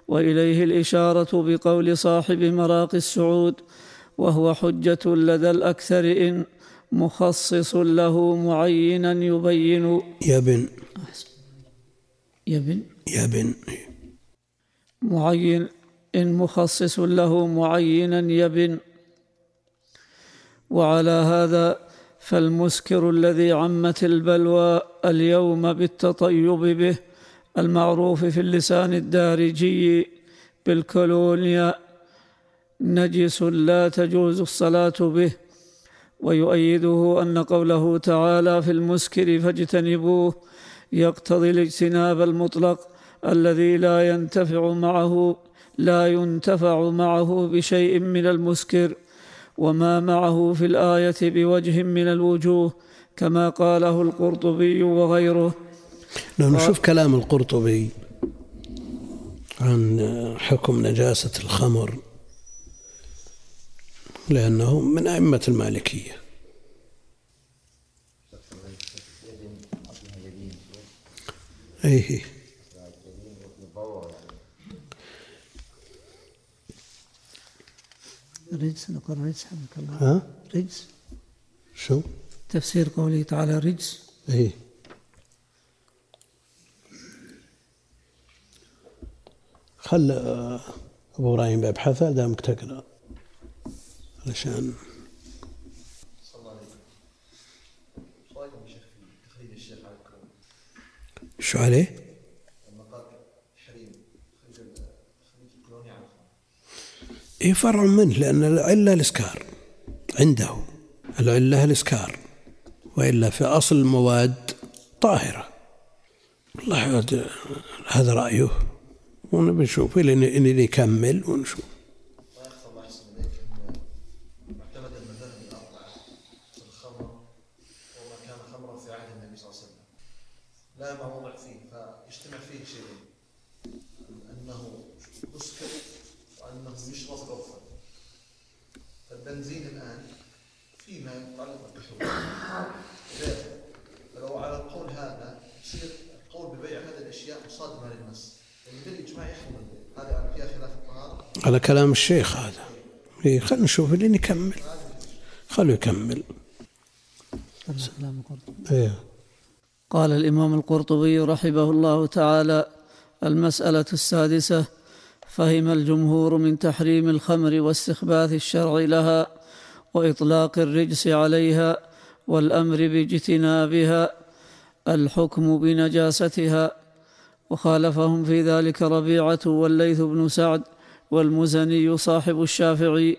[SPEAKER 4] وإليه الإشارة بقول صاحب مراقي السعود وهو حجة لدى الأكثر إن مخصص له معينا يبين.
[SPEAKER 1] يبن
[SPEAKER 4] يبن
[SPEAKER 1] يبن
[SPEAKER 4] معين إن مخصص له معينا يبن وعلى هذا فالمسكر الذي عمت البلوى اليوم بالتطيب به المعروف في اللسان الدارجي بالكولونيا نجس لا تجوز الصلاة به. ويؤيده أن قوله تعالى في المسكر فاجتنبوه يقتضي الاجتناب المطلق الذي لا ينتفع معه لا ينتفع معه بشيء من المسكر وما معه في الآية بوجه من الوجوه كما قاله القرطبي وغيره.
[SPEAKER 1] لو نشوف كلام القرطبي عن حكم نجاسة الخمر. لأنه من أئمة المالكية. أيه.
[SPEAKER 4] رجس نقول رجس حمك الله.
[SPEAKER 1] ها؟
[SPEAKER 4] رجس.
[SPEAKER 1] شو؟
[SPEAKER 4] تفسير قوله تعالى رجس.
[SPEAKER 1] أيه. خل آه، أبو إبراهيم يبحثها دامك تقرأ. علشان شو عليه؟ إيه فرع منه لأن العلة الإسكار عنده. العلة الإسكار وإلا في أصل المواد طاهرة. والله هذا- رأيه. ونبي نشوف إلى إن يكمل ونشوف
[SPEAKER 6] ويحفظ الله يحسن اليك ان معتمد المذاهب الاربعه في الخمر وما كان خمرا في عهد النبي صلى الله عليه وسلم لا ما وضع فيه فيجتمع فيه شيئين انه مسكر وانه يشرب عرفا فالبنزين الان فيما يتعلق بالحقوق لذلك فلو على القول هذا يصير القول ببيع هذه الاشياء مصادمه للنص لأن بالاجماع يحرم هذا فيها خلاف الطهاره
[SPEAKER 1] على كلام الشيخ هذا. إيه خلينا نشوف لين يكمل خلوا يكمل. إيه.
[SPEAKER 4] قال الإمام القرطبي رحمه الله تعالى المسألة السادسة فهم الجمهور من تحريم الخمر واستخباث الشرع لها وإطلاق الرجس عليها والأمر باجتنابها الحكم بنجاستها وخالفهم في ذلك ربيعة والليث بن سعد والمزني صاحب الشافعي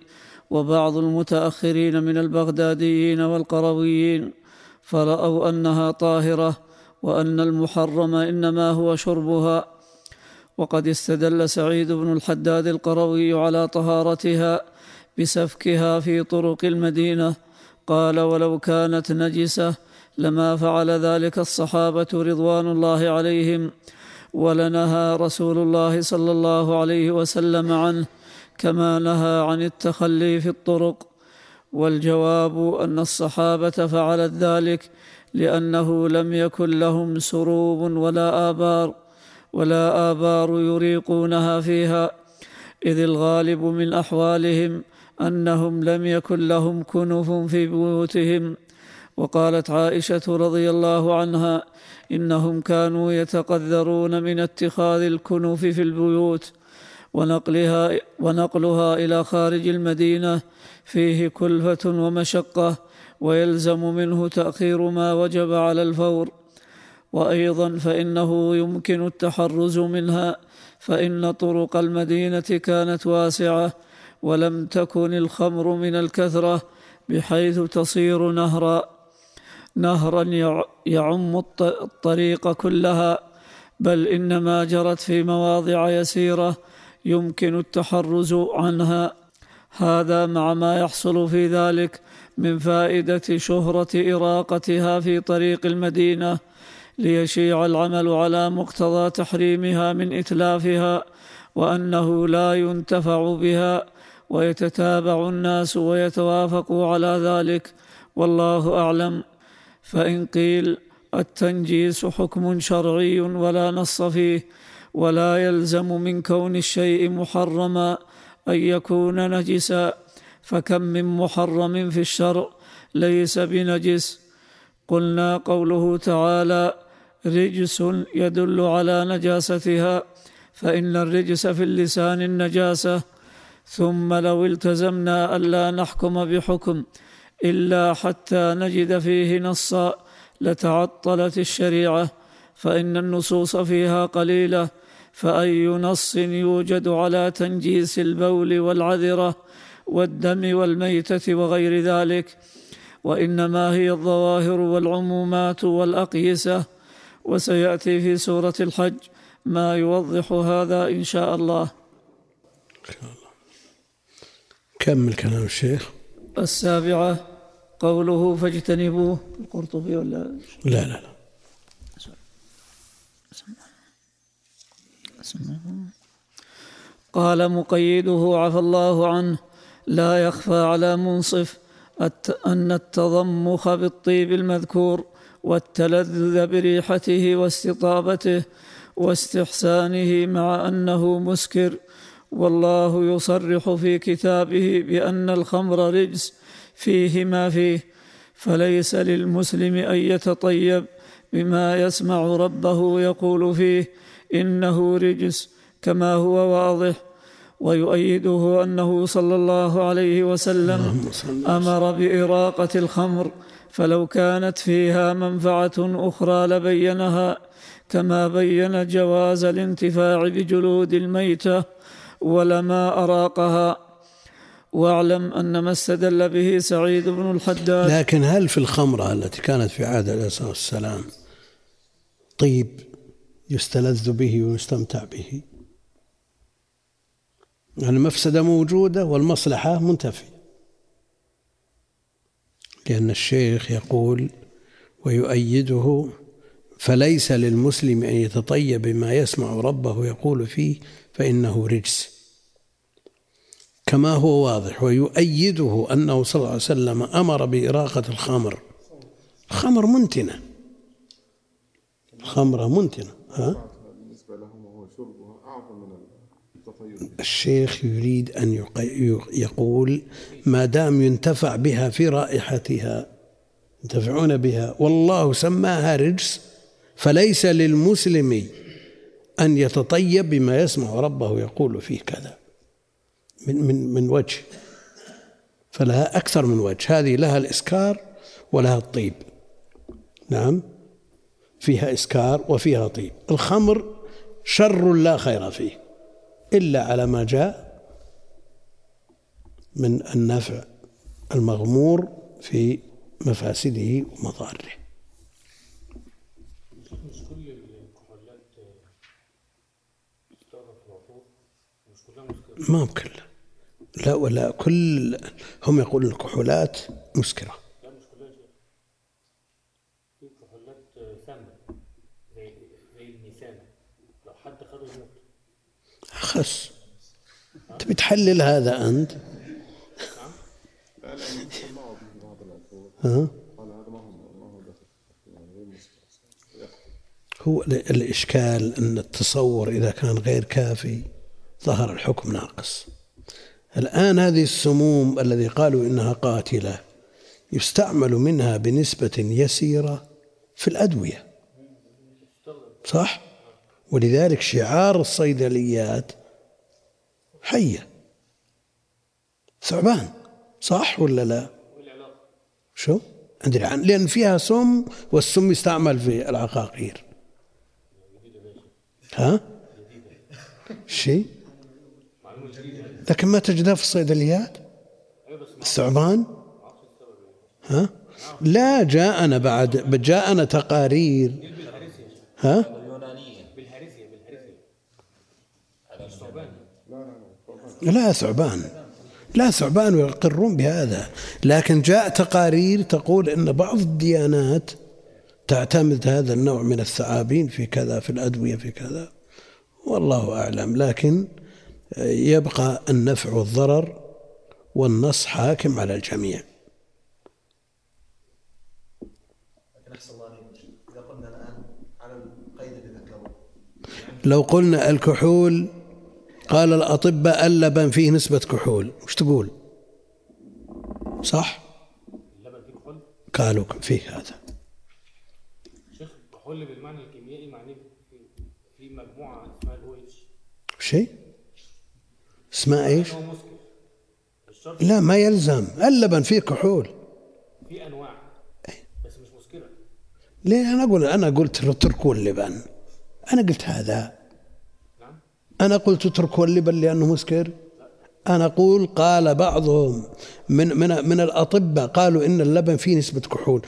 [SPEAKER 4] وبعض المتأخرين من البغداديين والقرويين فرأوا أنها طاهرة وأن المحرم إنما هو شربها. وقد استدل سعيد بن الحداد القروي على طهارتها بسفكها في طرق المدينة. قال ولو كانت نجسة لما فعل ذلك الصحابة رضوان الله عليهم ولنهى رسول الله صلى الله عليه وسلم عنه كما نهى عن التخلي في الطرق. والجواب أن الصحابة فعلت ذلك لأنه لم يكن لهم سروب ولا آبار ولا آبار يريقونها فيها إذ الغالب من أحوالهم أنهم لم يكن لهم كنف في بيوتهم. وقالت عائشة رضي الله عنها إنهم كانوا يتقذرون من اتخاذ الكنوف في البيوت ونقلها ونقلها إلى خارج المدينة. فيه كلفة ومشقة ويلزم منه تأخير ما وجب على الفور. وأيضا فإنه يمكن التحرز منها فإن طرق المدينة كانت واسعة ولم تكن الخمر من الكثرة بحيث تصير نهرا. نهرا يعم الطريق كلها بل إنما جرت في مواضع يسيرة يمكن التحرز عنها. هذا مع ما يحصل في ذلك من فائدة شهرة إراقتها في طريق المدينة ليشيع العمل على مقتضى تحريمها من إتلافها وأنه لا ينتفع بها ويتتابع الناس ويتوافقوا على ذلك. والله أعلم. فإن قيل التنجيس حكم شرعي ولا نص فيه ولا يلزم من كون الشيء محرما أن يكون نجسا فكم من محرم في الشرع ليس بنجس. قلنا قوله تعالى رجس يدل على نجاستها فإن الرجس في اللسان النجاسة. ثم لو التزمنا الا نحكم بحكم إلا حتى نجد فيه نصا لتعطلت الشريعة فإن النصوص فيها قليلة فأي نص يوجد على تنجيس البول والعذرة والدم والميتة وغير ذلك وإنما هي الظواهر والعمومات والأقيسة. وسيأتي في سورة الحج ما يوضح هذا إن شاء الله.
[SPEAKER 1] كمل كلام الشيخ.
[SPEAKER 4] السابعة قوله فاجتنبوه. القرطبي ولا؟
[SPEAKER 1] لا لا لا.
[SPEAKER 4] قال مقيده عفى الله عنه لا يخفى على منصف أن التضمخ بالطيب المذكور والتلذذ بريحته واستطابته واستحسانه مع أنه مسكر. والله يصرح في كتابه بأن الخمر رجس فيه ما فيه فليس للمسلم أن يتطيب بما يسمع ربه يقول فيه إنه رجس كما هو واضح. ويؤيده أنه صلى الله عليه وسلم أمر بإراقة الخمر فلو كانت فيها منفعة أخرى لبينها كما بين جواز الانتفاع بجلود الميتة. ولما أراقها. واعلم أن ما استدل به سعيد بن الحداد.
[SPEAKER 1] لكن هل في الخمرة التي كانت في عهد عليه الصلاة والسلام طيب يستلذ به ويستمتع به؟ المفسدة موجودة والمصلحة منتفية. لأن الشيخ يقول ويؤيده فليس للمسلم أن يتطيب بما يسمع ربه يقول فيه فإنه رجس. كما هو واضح ويؤيده أنه صلى الله عليه وسلم أمر بإراقة الخمر. خمر منتنة. خمرة منتنة. ها؟ الشيخ يريد أن يقول ما دام ينتفع بها في رائحتها ينتفعون بها والله سماها رجس فليس للمسلم أن يتطيب بما يسمع ربه يقول فيه كذا. من من من وجه. فلها أكثر من وجه. هذه لها الإسكار ولها الطيب. نعم. فيها إسكار وفيها طيب. الخمر شر لا خير فيه إلا على ما جاء من النفع المغمور في مفاسده ومضاره
[SPEAKER 7] مش كل الكحولات تستخدم في العطور مش
[SPEAKER 1] ما بكل لا ولا كل هم يقولون الكحولات مسكرة
[SPEAKER 7] لا مش كلها شيء. في كحولات سامة زي زي النيسان لو حد خده يموت.
[SPEAKER 1] أخس تبي تحلل هذا أنت؟ ها؟ هو ال- الإشكال أن التصور إذا كان غير كافي. ظهر الحكم ناقص الآن هذه السموم الذي قالوا إنها قاتلة يستعمل منها بنسبة يسيرة في الأدوية صح؟ ولذلك شعار الصيدليات حية ثعبان صح ولا لا؟ شو؟ أدري عن لأن فيها سم والسم يستعمل في العقاقير ها؟ شيء؟ لكن ما تجدها في الصيدليات؟ الثعبان؟ ها؟ لا جاءنا بعد جاءنا تقارير ها؟ لا ثعبان لا ثعبان ويقرون بهذا لكن جاء تقارير تقول إن بعض الديانات تعتمد هذا النوع من الثعابين في كذا في الأدوية في كذا والله أعلم لكن يبقى النفع والضرر والنص حاكم على الجميع. لو قلنا الكحول قال الأطباء اللبن فيه نسبة كحول. وش تقول؟ صح؟
[SPEAKER 7] كحول
[SPEAKER 1] قالوا فيه هذا.
[SPEAKER 7] شيخ الكحول بالمعنى الكيميائي معناه في مجموعة اسمها الأو اتش
[SPEAKER 1] شيء؟ اسمها
[SPEAKER 7] إيش؟
[SPEAKER 1] لا ما يلزم. اللبن فيه كحول.
[SPEAKER 7] في أنواع بس مش مسكرة
[SPEAKER 1] ليه؟ أنا أقول أنا قلت اتركوا اللبن. أنا قلت هذا.
[SPEAKER 7] نعم.
[SPEAKER 1] أنا قلت اتركوا اللبن لأنه مسكر. أنا أقول قال بعضهم من من من الأطباء قالوا إن اللبن فيه نسبة كحول.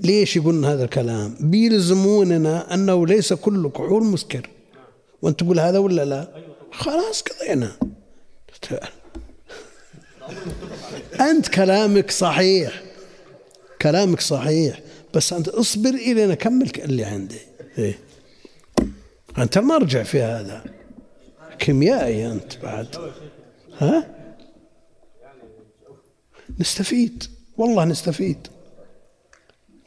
[SPEAKER 1] ليش يقولون هذا الكلام؟ بيلزموننا أنه ليس كل كحول مسكر. وأنت تقول هذا ولا لا؟ خلاص قضينا. أنت كلامك صحيح. كلامك صحيح. بس أنت اصبر إلى نكمل اللي عندي. إيه؟ أنت المرجع في هذا. كيميائي أنت بعد. ها؟ نستفيد. والله نستفيد.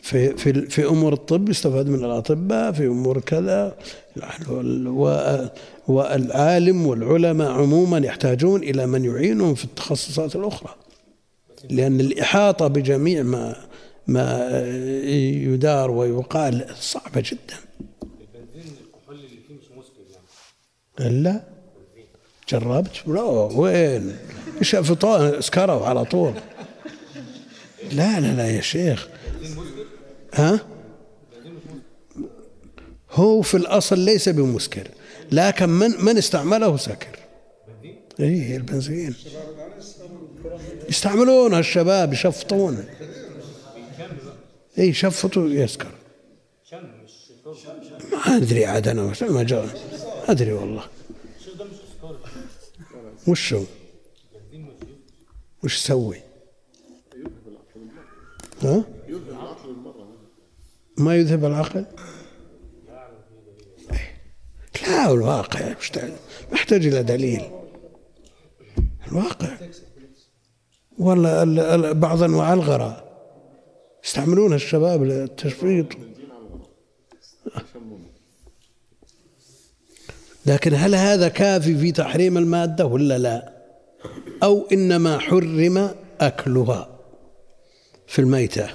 [SPEAKER 1] في في في أمور الطب يستفاد من الأطباء في أمور كذا. والعالم والعلماء عموما يحتاجون إلى من يعينهم في التخصصات الأخرى. لأن الإحاطة بجميع ما ما يدار ويقال صعبة جدا. إلا جربت؟ لا وين؟ فطور سكروا على طول. لا لا لا يا شيخ. ها؟ هو في الأصل ليس بمسكر. لكن من من استعمله سكر اي البنزين. يستعملونه الشباب يشفطونه اي يشفطوا يسكر ما أدري عاد أنا ما أدري والله. وش هو وش يسوي؟ ها؟ ما يذهب العقل؟ لا الواقع؟ محتاج إلى دليل. الواقع. ال- بعض انواع الغراء يستعملونها الشباب للتشفيط. لكن هل هذا كافي في تحريم المادة ولا لا؟ أو إنما حرم أكلها في الميتة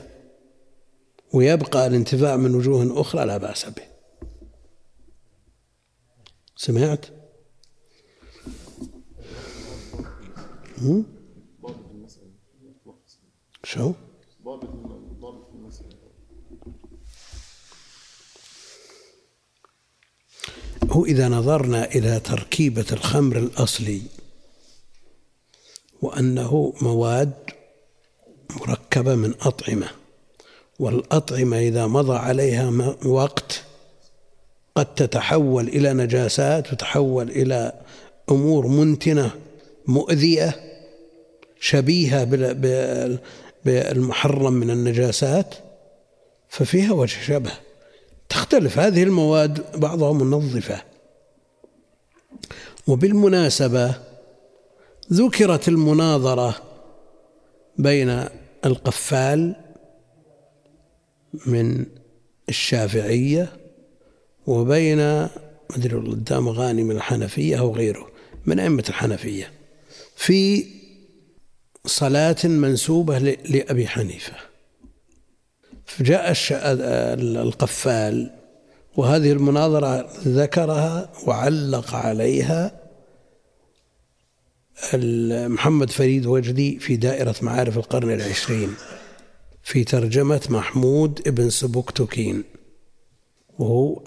[SPEAKER 1] ويبقى الانتفاع من وجوه أخرى لا بأس به. سمعت؟ شو هو إذا نظرنا إلى تركيبة الخمر الأصلي وأنه مواد مركبة من أطعمة والأطعمة إذا مضى عليها وقت قد تتحول إلى نجاسات وتحول إلى أمور منتنة مؤذية شبيهة بالمحرم من النجاسات ففيها وجه شبه. تختلف هذه المواد بعضها منظفة. وبالمناسبة ذكرت المناظرة بين القفال من الشافعية وبين أدري والله غاني من الحنفية أو غيره. من أئمة الحنفية. في صلاة منسوبة لأبي حنيفة. فجاء القفال وهذه المناظرة ذكرها وعلق عليها محمد فريد وجدي في دائرة معارف القرن العشرين في ترجمة محمود ابن سبكتكين وهو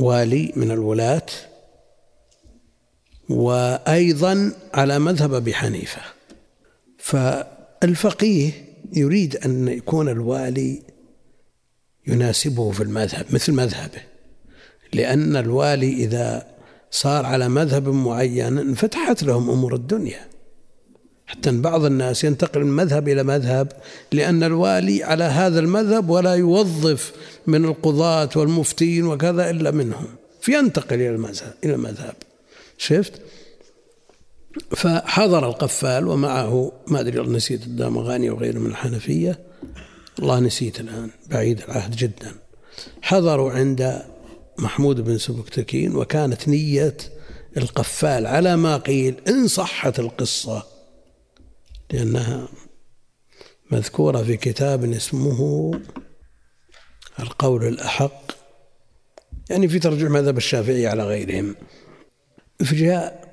[SPEAKER 1] والي من الولاة وأيضا على مذهب أبي حنيفة. فالفقيه يريد أن يكون الوالي يناسبه في المذهب مثل مذهبه لأن الوالي إذا صار على مذهب معين انفتحت لهم أمور الدنيا. حتى أن بعض الناس ينتقل من مذهب إلى مذهب لأن الوالي على هذا المذهب ولا يوظف من القضاة والمفتين وكذا إلا منهم فينتقل إلى المذهب إلى المذهب. شفت؟ فحضر القفال ومعه ما أدري نسيت الدامغاني وغيره من الحنفية. والله نسيت الآن بعيد العهد جدا. حضروا عند محمود بن سبكتكين وكانت نية القفال على ما قيل إن صحت القصة. لأنها مذكورة في كتاب اسمه القول الأحق يعني في ترجمة مذهب الشافعي على غيرهم. فجاء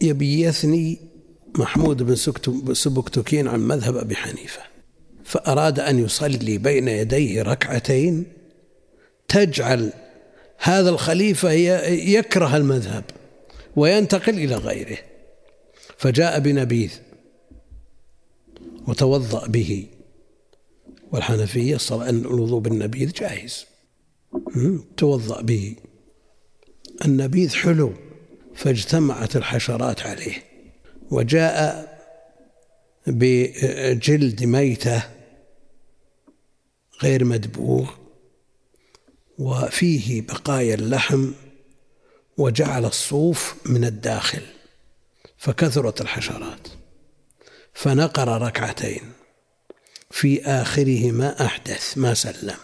[SPEAKER 1] يبي يثني محمود بن سبكتكين عن مذهب أبي حنيفة فأراد أن يصلي بين يديه ركعتين تجعل هذا الخليفة يكره المذهب وينتقل إلى غيره. فجاء بنبيذ وتوضأ به. والحنفية أن الوضوء بالنبيذ جائز. توضأ به. النبيذ حلو فاجتمعت الحشرات عليه. وجاء بجلد ميتة غير مدبوغ وفيه بقايا اللحم وجعل الصوف من الداخل فكثرت الحشرات. فنقر ركعتين. في آخرهما أحدث ما سلم.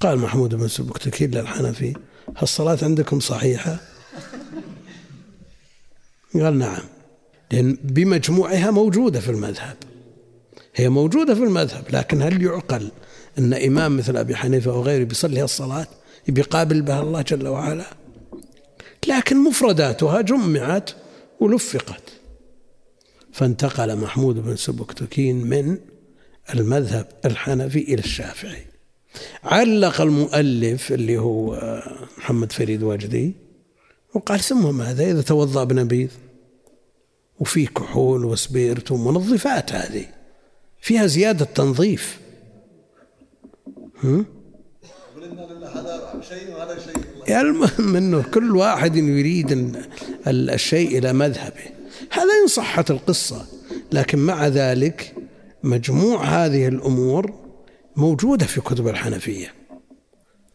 [SPEAKER 1] قال محمود بن سبكتكين للحنفي الصلاة عندكم صحيحة؟ قال نعم. لأن بمجموعها موجودة في المذهب. هي موجودة في المذهب لكن هل يعقل أن إمام مثل أبي حنيفة أو غيره بيصلي الصلاة بيقابل بها الله جل وعلا؟ لكن مفرداتها جمعت ولفقت. فانتقل محمود بن سبكتكين من المذهب الحنفي إلى الشافعي. علق المؤلف اللي هو محمد فريد وجدي وقال ثم ماذا إذا توضأ بنبيذ؟ وفيه كحول وسبيرت ومنظفات هذه فيها زيادة تنظيف؟ هذا شيء وهذا شيء المهم إنه كل واحد يريد الشيء إلى مذهبه. هذا إن صحت القصة لكن مع ذلك مجموع هذه الأمور موجودة في كتب الحنفية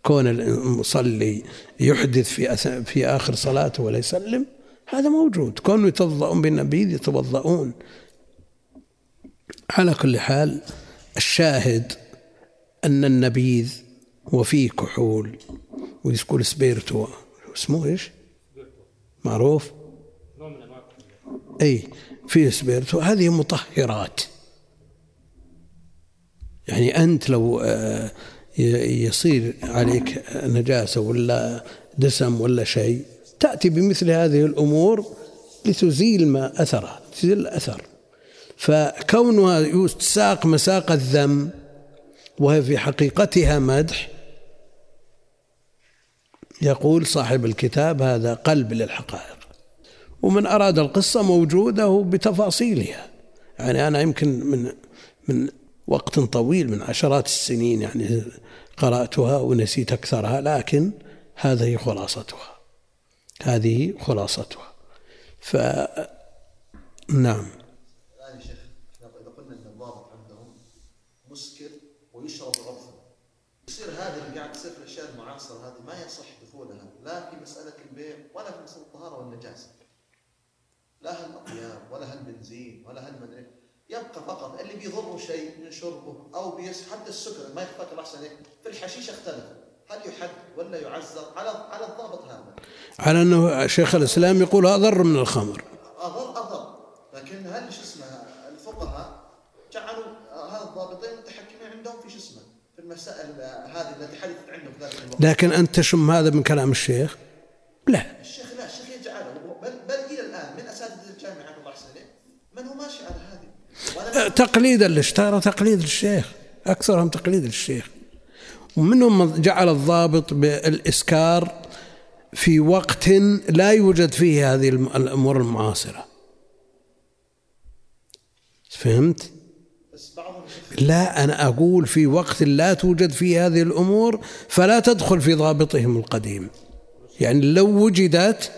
[SPEAKER 1] كون المصلي يحدث في في آخر صلاته ولا يسلم هذا موجود كونوا يتوضؤون بالنبيذ يتوضؤون على كل حال الشاهد أن النبيذ وفيه كحول ويقول سبيرتو اسمه إيش؟ معروف؟ أي فيه سبيرتو هذه مطهرات. يعني أنت لو آه، يصير عليك نجاسة ولا دسم ولا شيء تأتي بمثل هذه الأمور لتزيل ما اثرها تزيل الأثر. فكونها تساق مساق الذم وهي في حقيقتها مدح يقول صاحب الكتاب هذا قلب للحقائق. ومن أراد القصة موجودة بتفاصيلها. يعني أنا يمكن من من وقت طويل من عشرات السنين يعني قرأتها ونسيت أكثرها لكن هذه خلاصتها. هذه خلاصتها. ف نعم.
[SPEAKER 6] يا شيخ إذا قلنا أن عندهم مسكر ويشرب يصير هذه اللي قاعد تصير في الأشياء المعاصرة هذه ما يصح دخولها لا في مسألة البيع ولا في مسألة الطهارة والنجاسة. لا هالأطياب ولا هالبنزين ولا هالمدري يبقى فقط اللي بيضره شيء من شربه أو بيس حتى السكر ما يخفاك الله عليك في الحشيش اختلف. هل يحد ولا يعزر على على الضابط هذا.
[SPEAKER 1] على أنه شيخ الإسلام يقول أضر من الخمر.
[SPEAKER 6] اضر أضر. لكن هل شو اسمه الفقهاء جعلوا هذا الضابطين متحكمين عندهم في شو اسمه؟ في المسائل هذه التي حدثت عندهم في ذلك الوقت.
[SPEAKER 1] لكن أنت تشم هذا من كلام الشيخ؟ لا
[SPEAKER 6] الشيخ لا الشيخ يجعله بل بل إلى الان من اساتذه الجامعة الله يحسن عليه من هو ماشي على هذه وأنا
[SPEAKER 1] تقليدا للشتارة تقليد للشيخ أكثرهم تقليد للشيخ ومنهم من جعل الضابط بالإسكار في وقت لا يوجد فيه هذه الأمور المعاصرة. فهمت؟ لا أنا أقول في وقت لا توجد فيه هذه الأمور فلا تدخل في ضابطهم القديم. يعني لو وجدت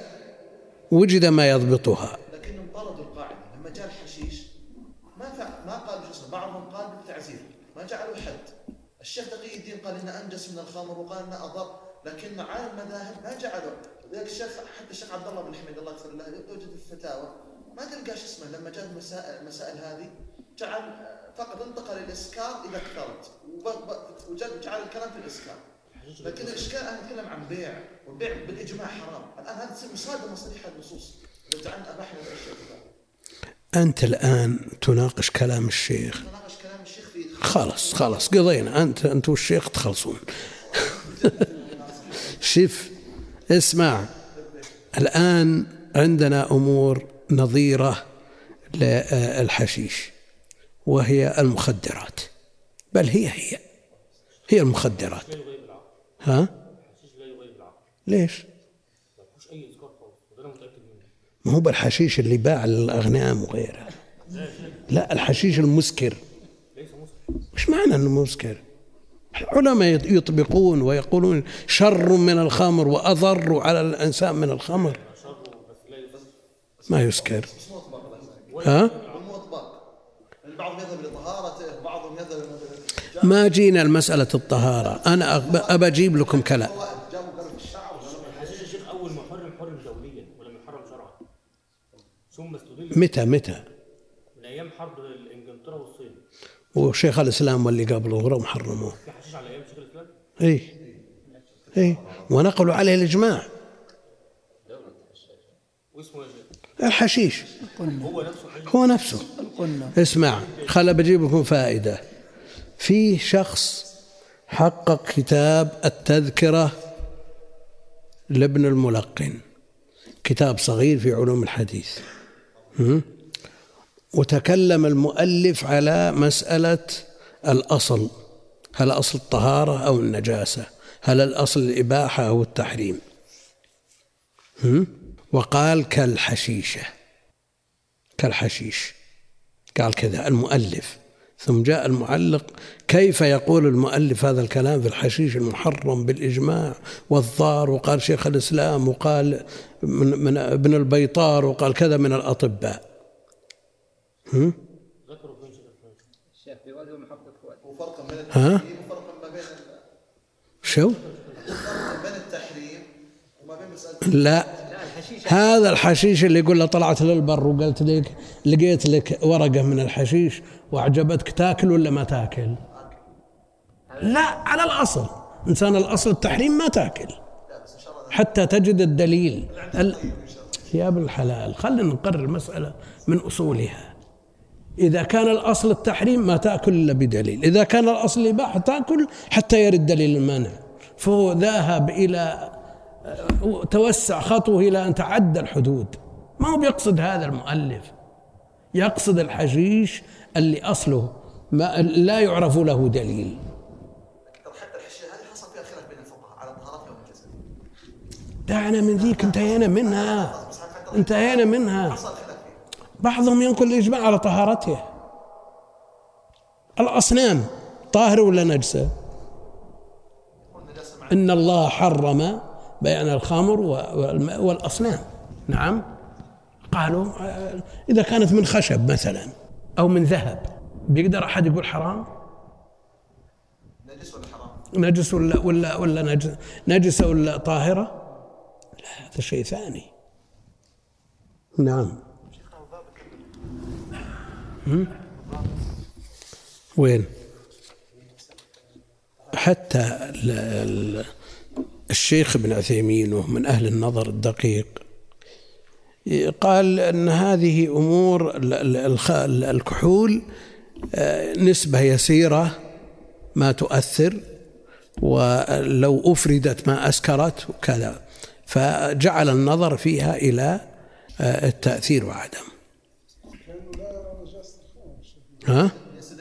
[SPEAKER 1] وجد ما يضبطها
[SPEAKER 6] لكنهم طردوا القاعده لما جاء الحشيش ما فع- ما قال شو اسمه بعضهم قال بالتعزير ما جعلوا حد الشيخ تقي الدين قال انه الخمر وقال انه أضر لكن معاني المذاهب ما جعلوا. ذلك الشيخ حتى الشيخ عبد الله بن حميد الله يغفر له يوجد في الفتاوى. ما تلقى شو اسمه لما جاء المسائل المسائل هذه جعل فقط انتقل الاسكار إذا كثرت وجعل جعل الكلام في الإسكار. لكن الإشكال أنا أتكلم عن بيع. والبيع بالإجماع حرام. الآن هذه تصير مصادمه صريحه للنصوص. إذا جعلنا أباحنا الأشياء كذا
[SPEAKER 1] أنت الآن تناقش كلام الشيخ.
[SPEAKER 6] كلام الشيخ في
[SPEAKER 1] خلاص خلاص قضينا. أنت أنت والشيخ تخلصون. [LAUGHS] شف اسمع. الآن عندنا أمور نظيرة للحشيش وهي المخدرات. بل هي هي هي المخدرات. ها؟ ليش؟
[SPEAKER 7] ما
[SPEAKER 1] هو بالحشيش اللي باع للأغنام وغيرها. لا الحشيش المسكر.
[SPEAKER 7] ليس
[SPEAKER 1] وش معنى إنه مسكر؟ العلماء يطبقون ويقولون شر من الخمر وأضر على الإنسان من الخمر. ما يسكر ها؟ ما جينا المسألة الطهارة. أنا أب- أبى أجيب لكم كلام. متى متى؟
[SPEAKER 7] من أيام حرب انجلترا والصين.
[SPEAKER 1] وشيخ الإسلام واللي قبله هم حرموه
[SPEAKER 7] في حشيش على أيام شيخ
[SPEAKER 1] إيه. إيه. ونقلوا عليه
[SPEAKER 7] شيخ
[SPEAKER 1] الحشيش.
[SPEAKER 7] هو نفسه.
[SPEAKER 1] اسمع خل بجيب لكم فائدة. في شخص حقق كتاب التذكرة لابن الملقن. كتاب صغير في علوم الحديث؟ وتكلم المؤلف على مسألة الأصل. هل أصل الطهارة أو النجاسة؟ هل الأصل الإباحة أو التحريم؟ هم؟ وقال كالحشيشة. كالحشيش. قال كذا المؤلف. ثم جاء المعلق كيف يقول المؤلف هذا الكلام في الحشيش المحرم بالإجماع؟ والضار وقال شيخ الإسلام وقال من, من ابن البيطار وقال كذا من الأطباء. هم؟
[SPEAKER 7] ذكروا فين شيخ الاسلام
[SPEAKER 2] الشيخ بوادي ومحقق فؤاد
[SPEAKER 6] وفرقا بين
[SPEAKER 1] ها؟ شو؟ لا. هذا الحشيش اللي يقول له طلعت للبر وقلت لك لقيت لك ورقة من الحشيش وأعجبتك تاكل ولا ما تاكل؟ لا على الأصل. إنسان الأصل التحريم ما تاكل. حتى تجد الدليل. ال... يا ابن الحلال. خلينا نقرر المسألة من أصولها. إذا كان الأصل التحريم ما تأكل إلا بدليل. إذا كان الأصل الإباحة تأكل حتى يرد دليل المنع فهو ذهب إلى توسع خطوه إلى أن تعدى الحدود. ما هو بيقصد هذا المؤلف؟ يقصد الحشيش اللي أصله ما لا يعرف له دليل. دعنا من ذيك انتهينا منها. انتهينا منها. بعضهم ينقل الإجماع على طهارته. الأصنام طاهرة ولا نجسة؟ إن الله حرم بيع الخمر والأصنام. نعم. قالوا إذا كانت من خشب مثلا أو من ذهب بيقدر أحد يقول حرام؟
[SPEAKER 6] نجس ولا حرام؟
[SPEAKER 1] نجس ولا ولا ولا نجس نجسة ولا طاهرة؟ لا هذا شيء ثاني. نعم؟ وين؟ حتى ال- ال- الشيخ ابن عثيمين وهو من أهل النظر الدقيق قال أن هذه أمور الكحول آه، نسبة يسيرة ما تؤثر ولو أفردت ما أسكرت وكذا. فجعل النظر فيها إلى آه، التأثير وعدم
[SPEAKER 3] كانوا لا يرى نجاسة الخمر الشيخ
[SPEAKER 1] ها؟
[SPEAKER 6] يستدل بنفس الأدلة
[SPEAKER 3] الشيخ محمد كان ما يرى نجاسة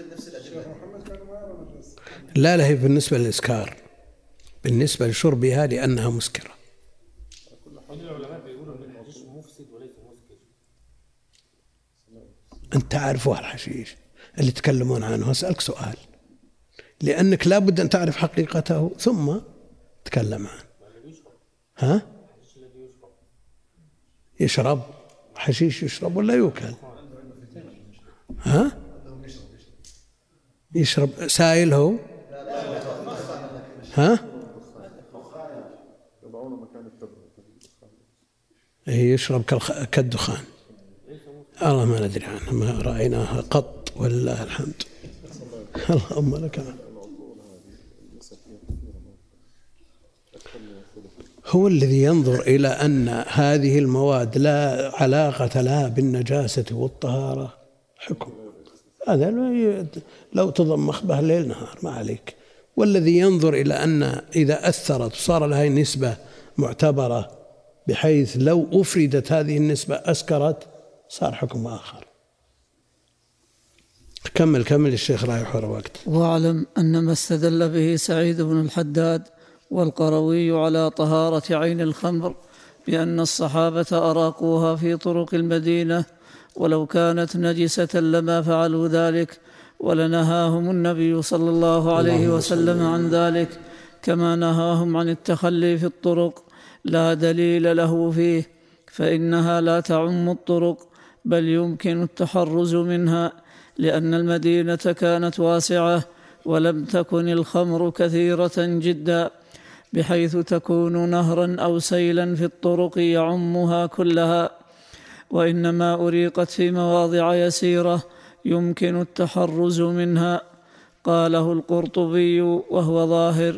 [SPEAKER 1] لا لا هي بالنسبة للإسكار. بالنسبة لشربها لأنها مسكرة. أنت تعرفها الحشيش اللي يتكلمون عنه. أسألك سؤال. لأنك لابد أن تعرف حقيقته ثم تتكلم عنه. ها؟ يشرب؟ حشيش يشرب ولا يوكل؟ ها؟ يشرب سائل هو؟ ها؟ إيه، يشرب كالدخان. الله ما ندري عنه ما رأيناها قط ولله الحمد. اللهم لك الحمد. هو الذي ينظر إلى أن هذه المواد لا علاقة لها بالنجاسة والطهارة. حكم. هذا لو تضمخ به ليل نهار ما عليك. والذي ينظر إلى أن إذا أثرت وصار لها نسبة معتبرة بحيث لو أفردت هذه النسبة أسكرت صار حكم آخر. كمل كمل الشيخ رايح ورا وقت
[SPEAKER 4] واعلم أن ما استدل به سعيد بن الحداد والقروي على طهارة عين الخمر بأن الصحابة أراقوها في طرق المدينة ولو كانت نجسة لما فعلوا ذلك ولنهاهم النبي صلى الله عليه وسلم عن ذلك كما نهاهم عن التخلي في الطرق. لا دليل له فيه فإنها لا تعم الطرق بل يمكن التحرز منها لأن المدينة كانت واسعة ولم تكن الخمر كثيرة جدا بحيث تكون نهرا أو سيلا في الطرق يعمها كلها. وإنما أريقت في مواضع يسيرة يمكن التحرز منها. قاله القرطبي وهو ظاهر.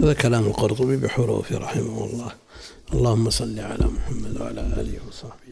[SPEAKER 1] هذا كلام القرطبي بحروفه رحمه الله. اللهم صل على محمد وعلى آله وصحبه.